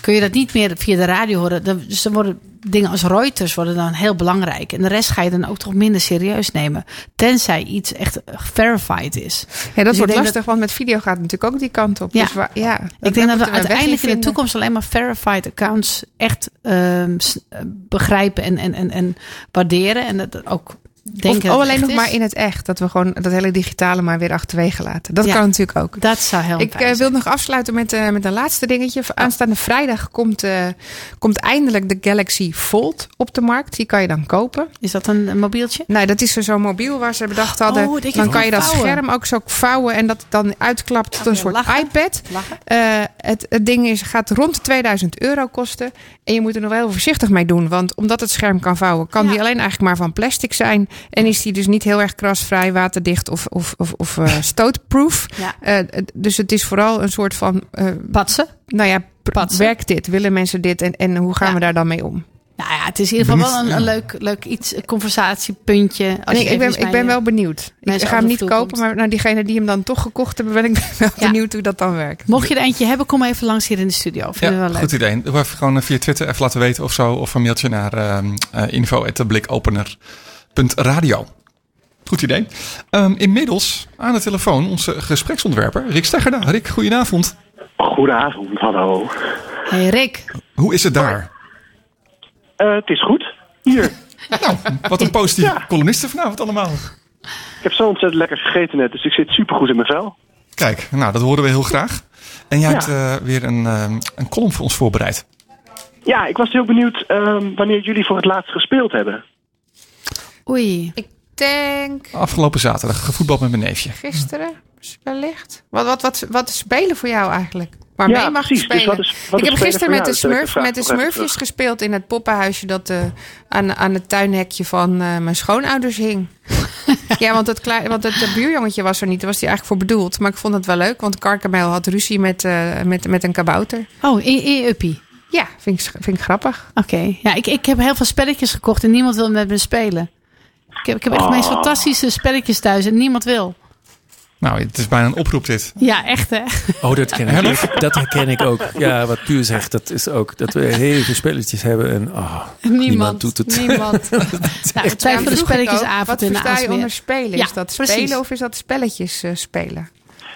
kun je dat niet meer via de radio horen. Dan- Dus dan worden dingen als Reuters worden dan heel belangrijk. En de rest ga je dan ook toch minder serieus nemen. Tenzij iets echt verified is. Ja, dat ik wordt lastig, want met video gaat het natuurlijk ook die kant op. Ja. Dus waar- ja, ik denk dat we uiteindelijk in de toekomst alleen maar verified accounts echt ehm, eh, begrijpen en, en, en, en waarderen. En dat ook Of dat oh, alleen nog is. maar in het echt. Dat we gewoon dat hele digitale maar weer achterwege laten. Dat Ja. kan natuurlijk ook. Dat zou heel Ik eh, wil nog afsluiten met, eh, met een laatste dingetje. Aanstaande vrijdag komt, eh, komt eindelijk de Galaxy Fold op de markt. Die kan je dan kopen. Is dat een, een mobieltje? Nou, dat is zo'n mobiel waar ze bedacht hadden. Oh, je dan kan je dat vouwen. scherm ook zo vouwen en dat dan uitklapt tot een soort lachen. iPad. Lachen. Eh, het, het ding is, gaat rond de 2000 euro kosten. En je moet er nog wel heel voorzichtig mee doen. Want omdat het scherm kan vouwen, kan Ja. die alleen eigenlijk maar van plastic zijn. En is die dus niet heel erg krasvrij, waterdicht of, of, of, of eh, stootproof. Ja. Eh, het- dus het is vooral een soort van. eh, Patsen. nou ja, Patsen. werkt dit? Willen mensen dit? En, en hoe gaan Ja. we daar dan mee om? Nou ja, het is in ieder geval wel een, een leuk, leuk iets, een conversatiepuntje. Als Nee, ik, ben, ik ben wel benieuwd. Ik ga hem niet kopen, komt. maar naar diegenen die hem dan toch gekocht hebben, ben ik wel Ja. benieuwd hoe dat dan werkt. Mocht je er eentje hebben, kom even langs hier in de studio. Ja wel leuk. goed idee. Doe even gewoon eh, via Twitter even laten weten of zo. Of een mailtje naar ehm uh, info.blikopener.radio. Goed idee. Ehm, inmiddels aan de telefoon onze gespreksontwerper Rick Steggerda. Rick, goedenavond. Goedenavond, hallo. Hey Rick, Hoe is het daar? Eh, het is goed. Hier. Nou, wat een positieve Ja. columnisten vanavond allemaal. Ik heb zo ontzettend lekker gegeten net, dus ik zit supergoed in mijn vel. Kijk, nou, dat horen we heel graag. En jij Ja. hebt eh, weer een, ehm, een column voor ons voorbereid. Ja, ik was heel benieuwd ehm, wanneer jullie voor het laatst gespeeld hebben. oei. Ik denk Afgelopen zaterdag gevoetbald met mijn neefje. gisteren wellicht. Wat, wat, wat, wat is spelen voor jou eigenlijk? Waarmee Ja, mag precies. Dus spelen? wat is- ik heb gisteren met de, smurf, met de smurfjes gespeeld in het poppenhuisje dat eh, aan, aan het tuinhekje van eh, mijn schoonouders hing. ja, want het, want het eh, buurjongetje was er niet. Daar was hij eigenlijk voor bedoeld. Maar ik vond het wel leuk, want Karkamel had ruzie met, met, met een kabouter. Oh, in, in Uppie. Ja, vind ik, vind ik grappig. Oké. Ja, ik, ik heb heel veel spelletjes gekocht en niemand wil met me spelen. Ik heb, ik heb echt de meest Oh. fantastische spelletjes thuis en niemand wil. Nou, het is bijna een oproep dit. Ja, echt hè? Oh, dat, ken ik. Dat, herken ik ook. Ja, wat Puur zegt, dat is ook dat we heel veel spelletjes hebben en oh, niemand, doet het. Niemand. nou, het tijd voor de spelletjesavond Wat in de versta je onder spelen? Ja, is dat precies. spelen of is dat spelletjes eh, spelen?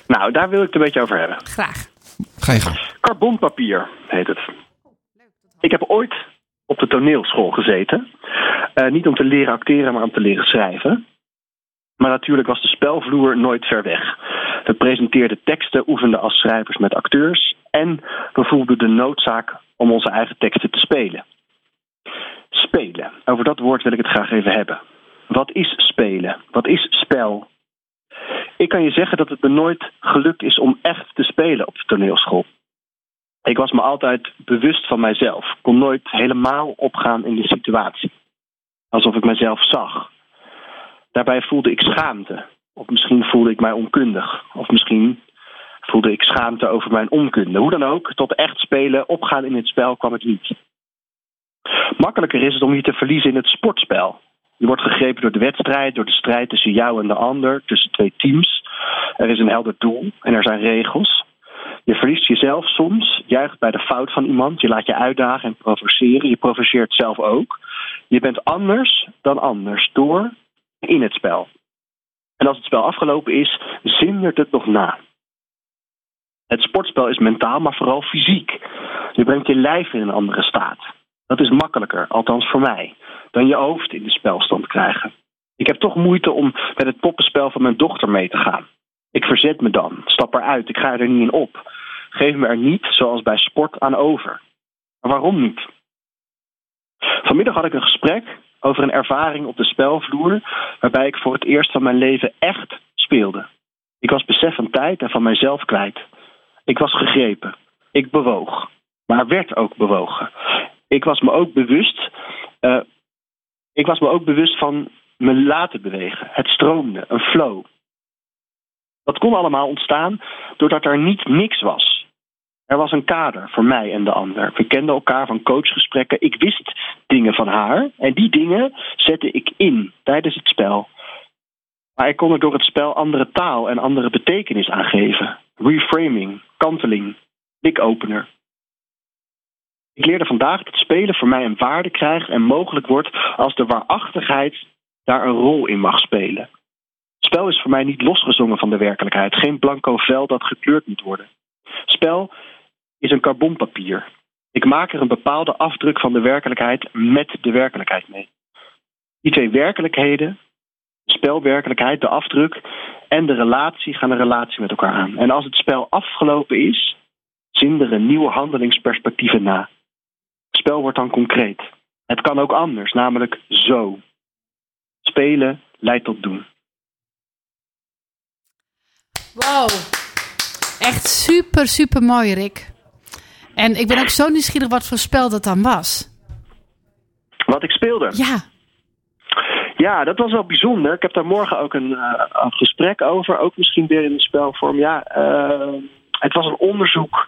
Nou, daar wil ik het een beetje over hebben. Graag. Ga je gang. Carbonpapier heet het. Ik heb ooit op de toneelschool gezeten. Eh, niet om te leren acteren, maar om te leren schrijven. Maar natuurlijk was de spelvloer nooit ver weg. We presenteerden teksten, oefenden als schrijvers met acteurs. En we voelden de noodzaak om onze eigen teksten te spelen. Spelen. Over dat woord wil ik het graag even hebben. Wat is spelen? Wat is spel? Ik kan je zeggen dat het me nooit gelukt is om echt te spelen op de toneelschool. Ik was me altijd bewust van mijzelf. Kon nooit helemaal opgaan in de situatie. Alsof ik mezelf zag. Daarbij voelde ik schaamte. Of misschien voelde ik mij onkundig. Of misschien voelde ik schaamte over mijn onkunde. Hoe dan ook, tot echt spelen, opgaan in het spel kwam ik niet. Makkelijker is het om je te verliezen in het sportspel. Je wordt gegrepen door de wedstrijd, door de strijd tussen jou en de ander, tussen twee teams. Er is een helder doel en er zijn regels. Je verliest jezelf soms, juicht bij de fout van iemand. Je laat je uitdagen en provoceren. Je provoceert zelf ook. Je bent anders dan anders door in het spel. En als het spel afgelopen is, zindert het nog na. Het sportspel is mentaal, maar vooral fysiek. Je brengt je lijf in een andere staat. Dat is makkelijker, althans voor mij, dan je hoofd in de spelstand krijgen. Ik heb toch moeite om met het poppenspel van mijn dochter mee te gaan. Ik verzet me dan, stap eruit, ik ga er niet in op. Geef me er niet, zoals bij sport, aan over. Maar waarom niet? Vanmiddag had ik een gesprek over een ervaring op de spelvloer waarbij ik voor het eerst van mijn leven echt speelde. Ik was besef van tijd en van mijzelf kwijt. Ik was gegrepen. Ik bewoog. Maar werd ook bewogen. Ik was me ook bewust. eh, ik was me ook bewust van me laten bewegen. Het stroomde, een flow. Dat kon allemaal ontstaan doordat er niet niks was. Er was een kader voor mij en de ander. We kenden elkaar van coachgesprekken. Ik wist dingen van haar. En die dingen zette ik in tijdens het spel. Maar ik kon er door het spel andere taal en andere betekenis aan geven. Reframing, kanteling, blikopener. Ik leerde vandaag dat spelen voor mij een waarde krijgt en mogelijk wordt als de waarachtigheid daar een rol in mag spelen. Spel is voor mij niet losgezongen van de werkelijkheid, geen blanco vel dat gekleurd moet worden. Spel is een carbonpapier. Ik maak er een bepaalde afdruk van de werkelijkheid met de werkelijkheid mee. Die twee werkelijkheden, de spelwerkelijkheid, de afdruk en de relatie gaan een relatie met elkaar aan. En als het spel afgelopen is, zinderen nieuwe handelingsperspectieven na. Spel wordt dan concreet. Het kan ook anders, namelijk zo. Spelen leidt tot doen. Wow. Echt super, super mooi, Rick. En ik ben ook zo nieuwsgierig wat voor spel dat dan was. Wat ik speelde. Ja. Ja, dat was wel bijzonder. Ik heb daar morgen ook een, eh, een gesprek over. Ook misschien weer in de spelvorm. Ja, eh, het was een onderzoek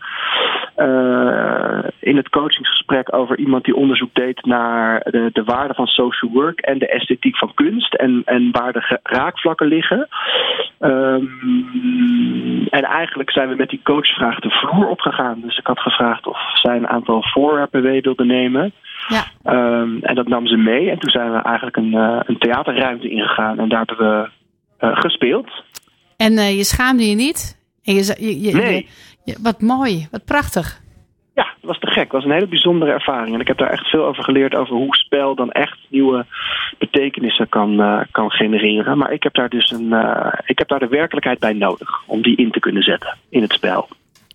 eh, in het coachingsgesprek over iemand die onderzoek deed naar de, de waarde van social work en de esthetiek van kunst. En, en waar de raakvlakken liggen. Ehm, en eigenlijk zijn we met die coachvraag de vloer opgegaan. Dus ik had gevraagd of zij een aantal voorwerpen mee wilde nemen. Ja. Ehm, en dat nam ze mee. En toen zijn we eigenlijk een, eh, een theaterruimte ingegaan. En daar hebben we eh, gespeeld. En je schaamde je niet? En je, je, je- Nee. je- wat mooi, wat prachtig. Ja, dat was te gek. Het was een hele bijzondere ervaring. En ik heb daar echt veel over geleerd over hoe spel dan echt nieuwe betekenissen kan, eh, kan genereren. Maar ik heb daar dus een, eh, ik heb daar de werkelijkheid bij nodig om die in te kunnen zetten in het spel.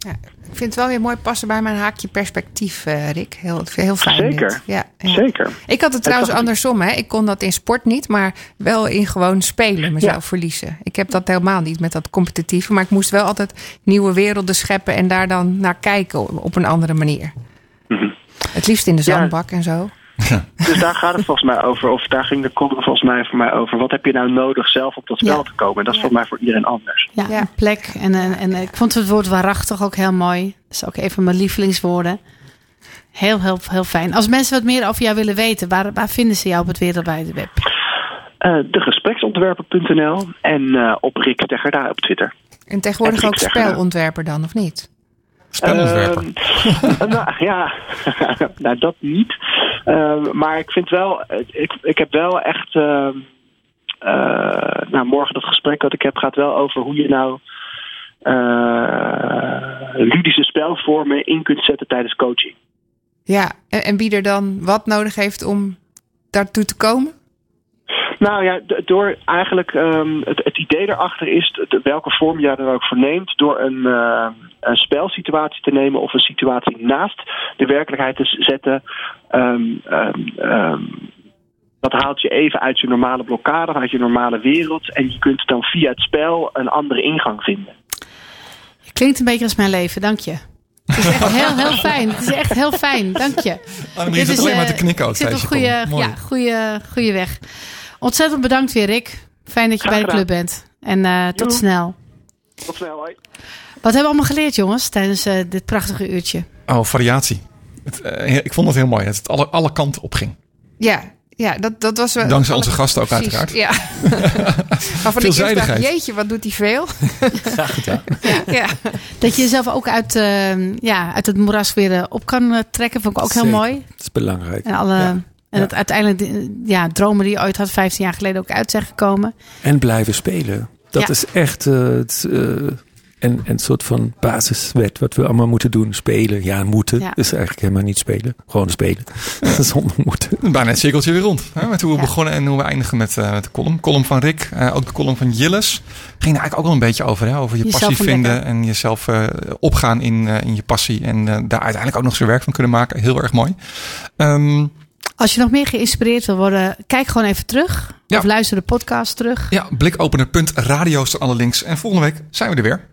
Ja, ik vind het wel weer mooi passen bij mijn haakje perspectief, eh, Rick. Heel, heel fijn. Zeker. Ja, ja. Zeker. Ik had het trouwens andersom. Hè. Ik kon dat in sport niet, maar wel in gewoon spelen mezelf Ja. verliezen. Ik heb dat helemaal niet met dat competitieve. Maar ik moest wel altijd nieuwe werelden scheppen en daar dan naar kijken op een andere manier. Het liefst in de Mhm. Zandbak en zo. Dus daar gaat het volgens mij over. Of daar ging de column volgens mij voor mij over. Wat heb je nou nodig zelf op dat spel Ja. te komen? En dat is Ja. voor mij voor iedereen anders. Ja, Ja. een plek. En, en, en ik vond het woord waarachtig ook heel mooi. Dat is ook een van mijn lievelingswoorden. Heel, heel, heel fijn. Als mensen wat meer over jou willen weten, waar, waar vinden ze jou op het wereldwijde web? eh degespreksontwerper.nl en eh, op Rick Steggerda op Twitter. En tegenwoordig En ook spelontwerper dan, of niet? Spelontwerper. Ehm, nou ja, nou dat niet. Ehm, maar ik vind wel, ik, ik heb wel echt. ehm, eh, nou, morgen dat gesprek dat ik heb gaat wel over hoe je nou eh, ludische spelvormen in kunt zetten tijdens coaching. Ja, en, en wie er dan wat nodig heeft om daartoe te komen? Nou ja, door eigenlijk ehm, het, het idee erachter is de- welke vorm je er ook voor neemt, door een, eh, een spelsituatie te nemen of een situatie naast de werkelijkheid te zetten. ehm, ehm, dat haalt je even uit je normale blokkade, uit je normale wereld. En je kunt dan via het spel een andere ingang vinden. Klinkt een beetje als mijn leven, dank je. Het is echt heel, heel fijn. Het is echt heel fijn, dank je. Annemarie Dit zit is, alleen maar eh, te knikken ook ik zit op goede, ja, goede, goede weg. Ontzettend bedankt weer, Rick. Fijn dat je Graag bij de club gedaan. bent. En eh, tot snel. Tot snel, hoi. Wat hebben we allemaal geleerd, jongens, tijdens eh, dit prachtige uurtje? Oh, variatie. Het, eh, ik vond het heel mooi dat het alle, alle kanten op ging. Ja, ja dat, dat was wel... Dankzij onze gasten ook precies, uiteraard. Ja. Waarvan ik eerst dacht, Veelzijdigheid. jeetje, wat doet hij veel? Ja. Dat je jezelf ook uit, eh, ja, uit het moeras weer op kan trekken, vond ik ook heel mooi. Dat is belangrijk. En, alle, Ja. En Ja. dat uiteindelijk, ja, dromen die je ooit had 15 jaar geleden ook uit zijn gekomen. En blijven spelen. Dat Ja. is echt eh, het, eh, een, een soort van basiswet wat we allemaal moeten doen. Spelen. Ja, moeten. Ja. is eigenlijk helemaal niet spelen. Gewoon spelen. Zonder moeten. Bijna het cirkeltje weer rond. Hè? Met hoe we Ja. begonnen en hoe we eindigen met, eh, met de column. Column van Rick, eh, ook de column van Jilles. Ging er eigenlijk ook wel een beetje over. Hè? Over je Jezelf passie vinden en jezelf eh, opgaan in, eh, in je passie. En eh, daar uiteindelijk ook nog zijn werk van kunnen maken. Heel erg mooi. Ehm, Als je nog meer geïnspireerd wil worden, kijk gewoon even terug. Ja. Of luister de podcast terug. ja, blikopener.radio staan alle links. En volgende week zijn we er weer.